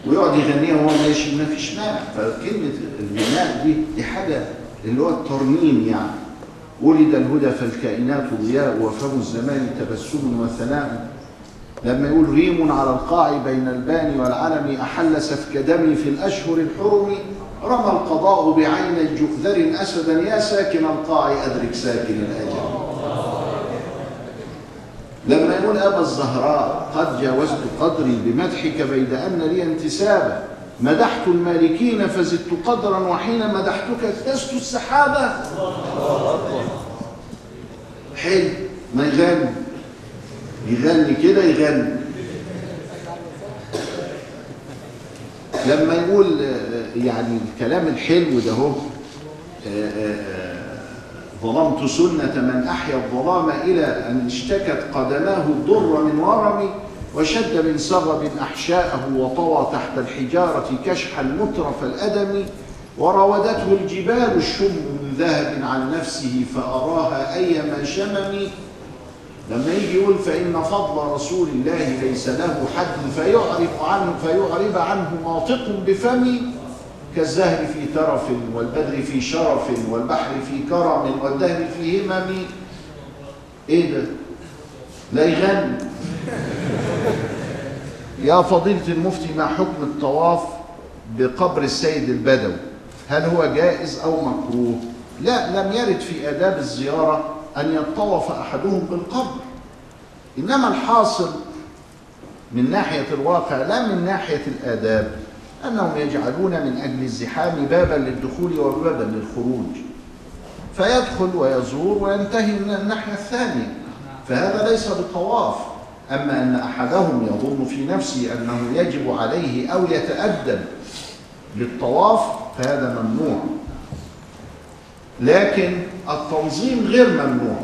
ويقعد يغنيها وهو ماشي ما فيش مانع فكلمة الغناء دي دي حاجة اللي هو الترنيم يعني. ولد الهدى فالكائنات ضياء وفم الزمان تبسم وثناء. لما يقول ريم على القاع بين البان والعلم أحل سفك دمي في الأشهر الحرم. رمى القضاء بعين جؤذر أسدا يا ساكن القاع أدرك ساكن الأجل لما يقول أبا الزهراء قد جاوزت قدري بمدحك بيد أن لي انتسابا مدحت المالكين فزدت قدرا وحين مدحتك اكتست السحابة حلو ما يغني. يغني كده يغني. لما يقول آه، يعني الكلام الحلو ده هو آه، آه، ظلمت سنة من أحيا الظلام إلى أن اشتكت قدماه الضر من ورم وشد من سرب أحشاءه وطوى تحت الحجارة كشحا مترف الأدم وراودته الجبال الشم من ذهب عن نفسه فأراها أيما شمم لما يجي يقول فإن فضل رسول الله ليس له حد فيعرف عنه فيعرب عنه ناطق بفمي كالزهر في ترف والبدر في شرف والبحر في كرم والدهر في همم. إيه ده؟ لا يغني. يا فضيلة المفتي ما حكم الطواف بقبر السيد البدوي؟ هل هو جائز أو مكروه؟ لا لم يرد في آداب الزيارة أن يطوف أحدهم بالقبر إنما الحاصل من ناحية الواقع لا من ناحية الآداب أنهم يجعلون من أجل الزحام بابا للدخول وبابا للخروج. فيدخل ويزور وينتهي من الناحية الثانية. فهذا ليس بطواف أما أن أحدهم يظن في نفسه أنه يجب عليه أو يتأدب للطواف فهذا ممنوع. لكن التنظيم غير ممنوع.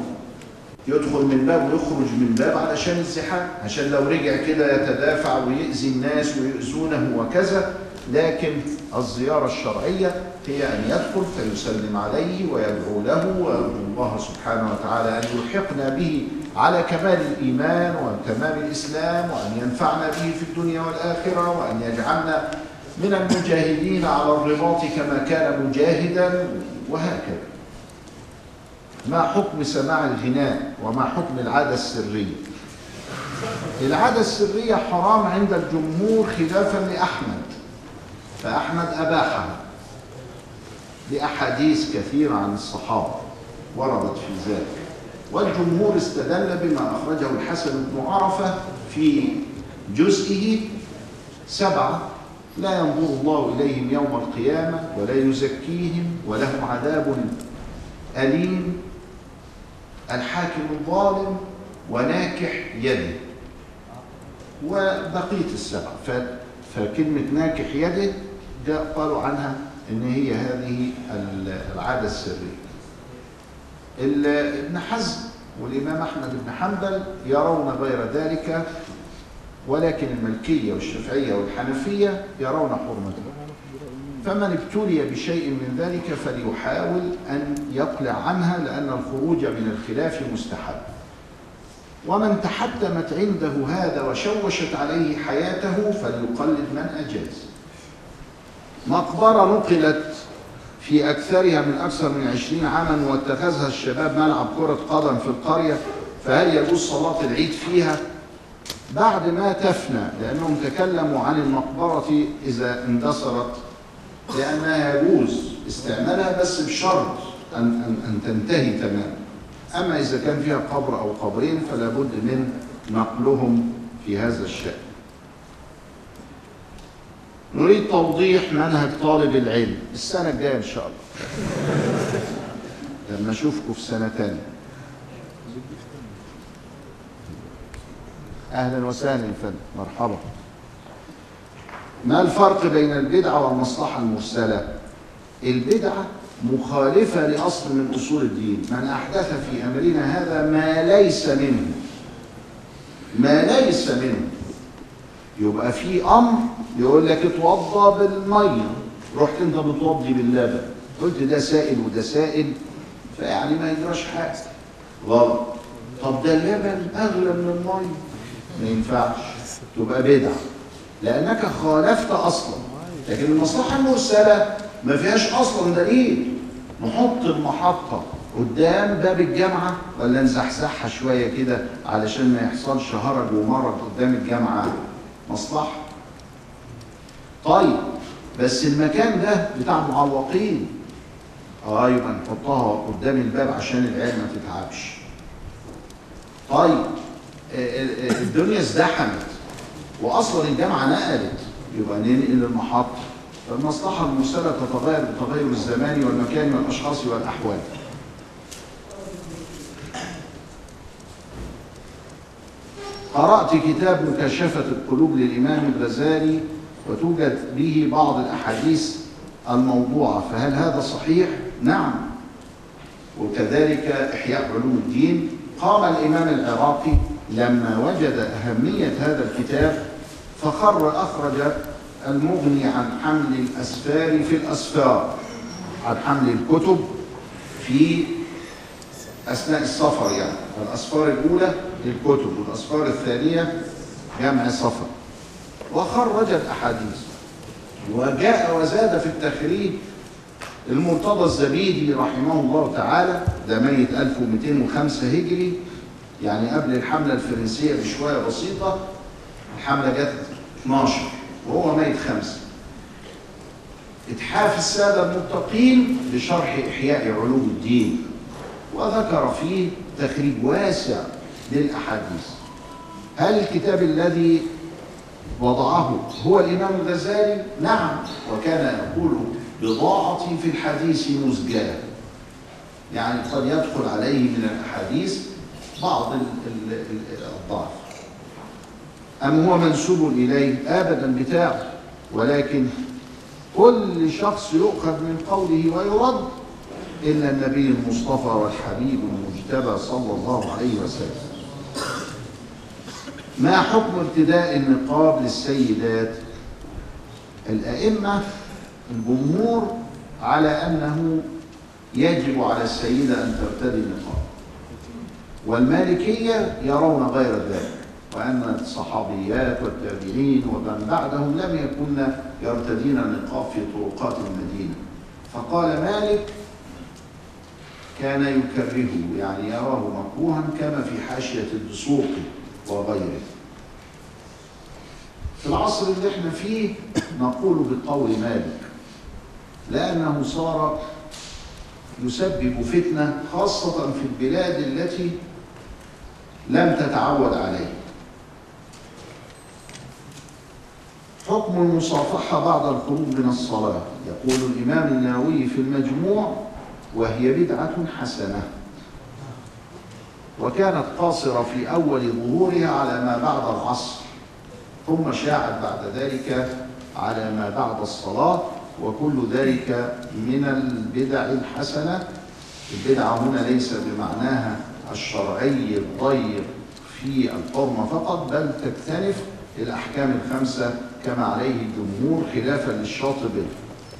يدخل من باب ويخرج من باب علشان الزحام عشان لو رجع كده يتدافع ويؤذي الناس ويؤذونه وكذا. لكن الزيارة الشرعية هي أن يدخل فيسلم عليه ويدعو له ويرجو الله سبحانه وتعالى أن يلحقنا به على كمال الإيمان وتمام الإسلام وأن ينفعنا به في الدنيا والآخرة وأن يجعلنا من المجاهدين على الرباط كما كان مجاهدا وهكذا. ما حكم سماع الغناء وما حكم العادة السرية؟ العادة السرية حرام عند الجمهور خلافا لأحمد. فأحمد أباحها لأحاديث كثيرة عن الصحابة وردت في ذلك. والجمهور استدل بما أخرجه الحسن بن عرفة في جزئه سبعة لا ينظر الله إليهم يوم القيامة ولا يزكيهم ولهم عذاب أليم. الحاكم الظالم وناكح يده وبقية السبع. فكلمة ناكح يده قالوا عنها إن هي هذه ال- العادة السرية. ال- ابن حزم والإمام أحمد بن حنبل يرون غير ذلك ولكن الملكية والشافعية والحنفية يرون حرمته. فمن ابتلي بشيء من ذلك فليحاول أن يقلع عنها لأن الخروج من الخلاف مستحب ومن تحتمت عنده هذا وشوشت عليه حياته فليقلد من أجاز مقبرة نقلت في أكثرها من أكثر من عشرين عاما واتخذها الشباب ملعب كرة قدم في القرية فهل يجوز صلاة العيد فيها؟ بعد ما تفنى لأنهم تكلموا عن المقبرة إذا اندثرت لأنها يجوز استعمالها بس بشرط أن, أن, أن تنتهي تماما. أما إذا كان فيها قبر أو قبرين فلا بد من نقلهم في هذا الشأن. نريد توضيح منهج طالب العلم السنة الجاية إن شاء الله. لما أشوفكم في سنة تانية. أهلا وسهلا يا فندم. مرحبا. ما الفرق بين البدعة والمصلحة المرسلة؟ البدعة مخالفة لأصل من أصول الدين. من أحدث في أمرنا هذا ما ليس منه. ما ليس منه. يبقى في أمر يقول لك اتوضى بالمية. رحت أنت بتوضي باللبن. قلت ده سائل وده سائل فيعني ما يجراش حاجة. غلط. طب ده اللبن أغلى من المية. ما ينفعش. تبقى بدعة. لأنك خالفت أصلا. لكن المصلحة المرسلة ما فيهاش أصلا دليل. نحط المحطة قدام باب الجامعة ولا نزحزحها شوية كده علشان ما يحصلش هرج ومرض قدام الجامعة؟ مصلحة. طيب بس المكان ده بتاع معوقين. آه يبقى نحطها قدام الباب عشان العيال ما تتعبش. طيب الدنيا ازدحمت. واصلا الجامعة نقلت. يبقى ننقل المحطه فالمصلحة المرسلة تتغير بتغير الزمان والمكان والأشخاص والأحوال. قرأت كتاب مكاشفة القلوب للإمام الغزالي وتوجد به بعض الأحاديث الموضوعة فهل هذا صحيح؟ نعم. وكذلك إحياء علوم الدين. قام الإمام العراقي لما وجد أهمية هذا الكتاب فخر أخرج المغني عن حمل الأسفار في الأسفار عن حمل الكتب في أثناء السفر يعني. الأسفار الأولى للكتب والأسفار الثانية جمع سفر. وخرج الأحاديث وجاء وزاد في التخريج المرتضى الزبيدي رحمه الله تعالى ده ميت 1205 هجري يعني قبل الحملة الفرنسية بشوية بسيطة الحملة جت 12 وهو ميت خمسة إتحاف السادة المتقين لشرح إحياء علوم الدين وذكر فيه تخريج واسع للأحاديث. هل الكتاب الذي وضعه هو الإمام الغزالي؟ نعم وكان يقول بضاعتي في الحديث مزجاة. يعني قد يدخل عليه من الأحاديث بعض الضعف أم هو منسوب إليه أبدا بتاعه ولكن كل شخص يؤخذ من قوله ويرد إلا النبي المصطفى والحبيب المجتبى صلى الله عليه وسلم. ما حكم ارتداء النقاب للسيدات؟ الأئمة الجمهور على أنه يجب على السيدة أن ترتدي النقاب. والمالكية يرون غير ذلك وأن الصحابيات والتابعين ومن بعدهم لم يكن يرتدين النقاب في طرقات المدينة. فقال مالك كان يكرهه يعني يراه مكروها كما في حاشية الدسوقي وغيره. في العصر اللي إحنا فيه نقول بقول مالك لأنه صار يسبب فتنة خاصة في البلاد التي لم تتعود عليه. حكم المصافحة بعد الخروج من الصلاة. يقول الإمام النووي في المجموع وهي بدعة حسنة. وكانت قاصرة في أول ظهورها على ما بعد العصر. ثم شاعت بعد ذلك على ما بعد الصلاة. وكل ذلك من البدع الحسنة. البدعة هنا ليس بمعناها الشرعي الضيق في الحرمة فقط بل تكتنف الأحكام الخمسة كما عليه الجمهور خلافا للشاطبي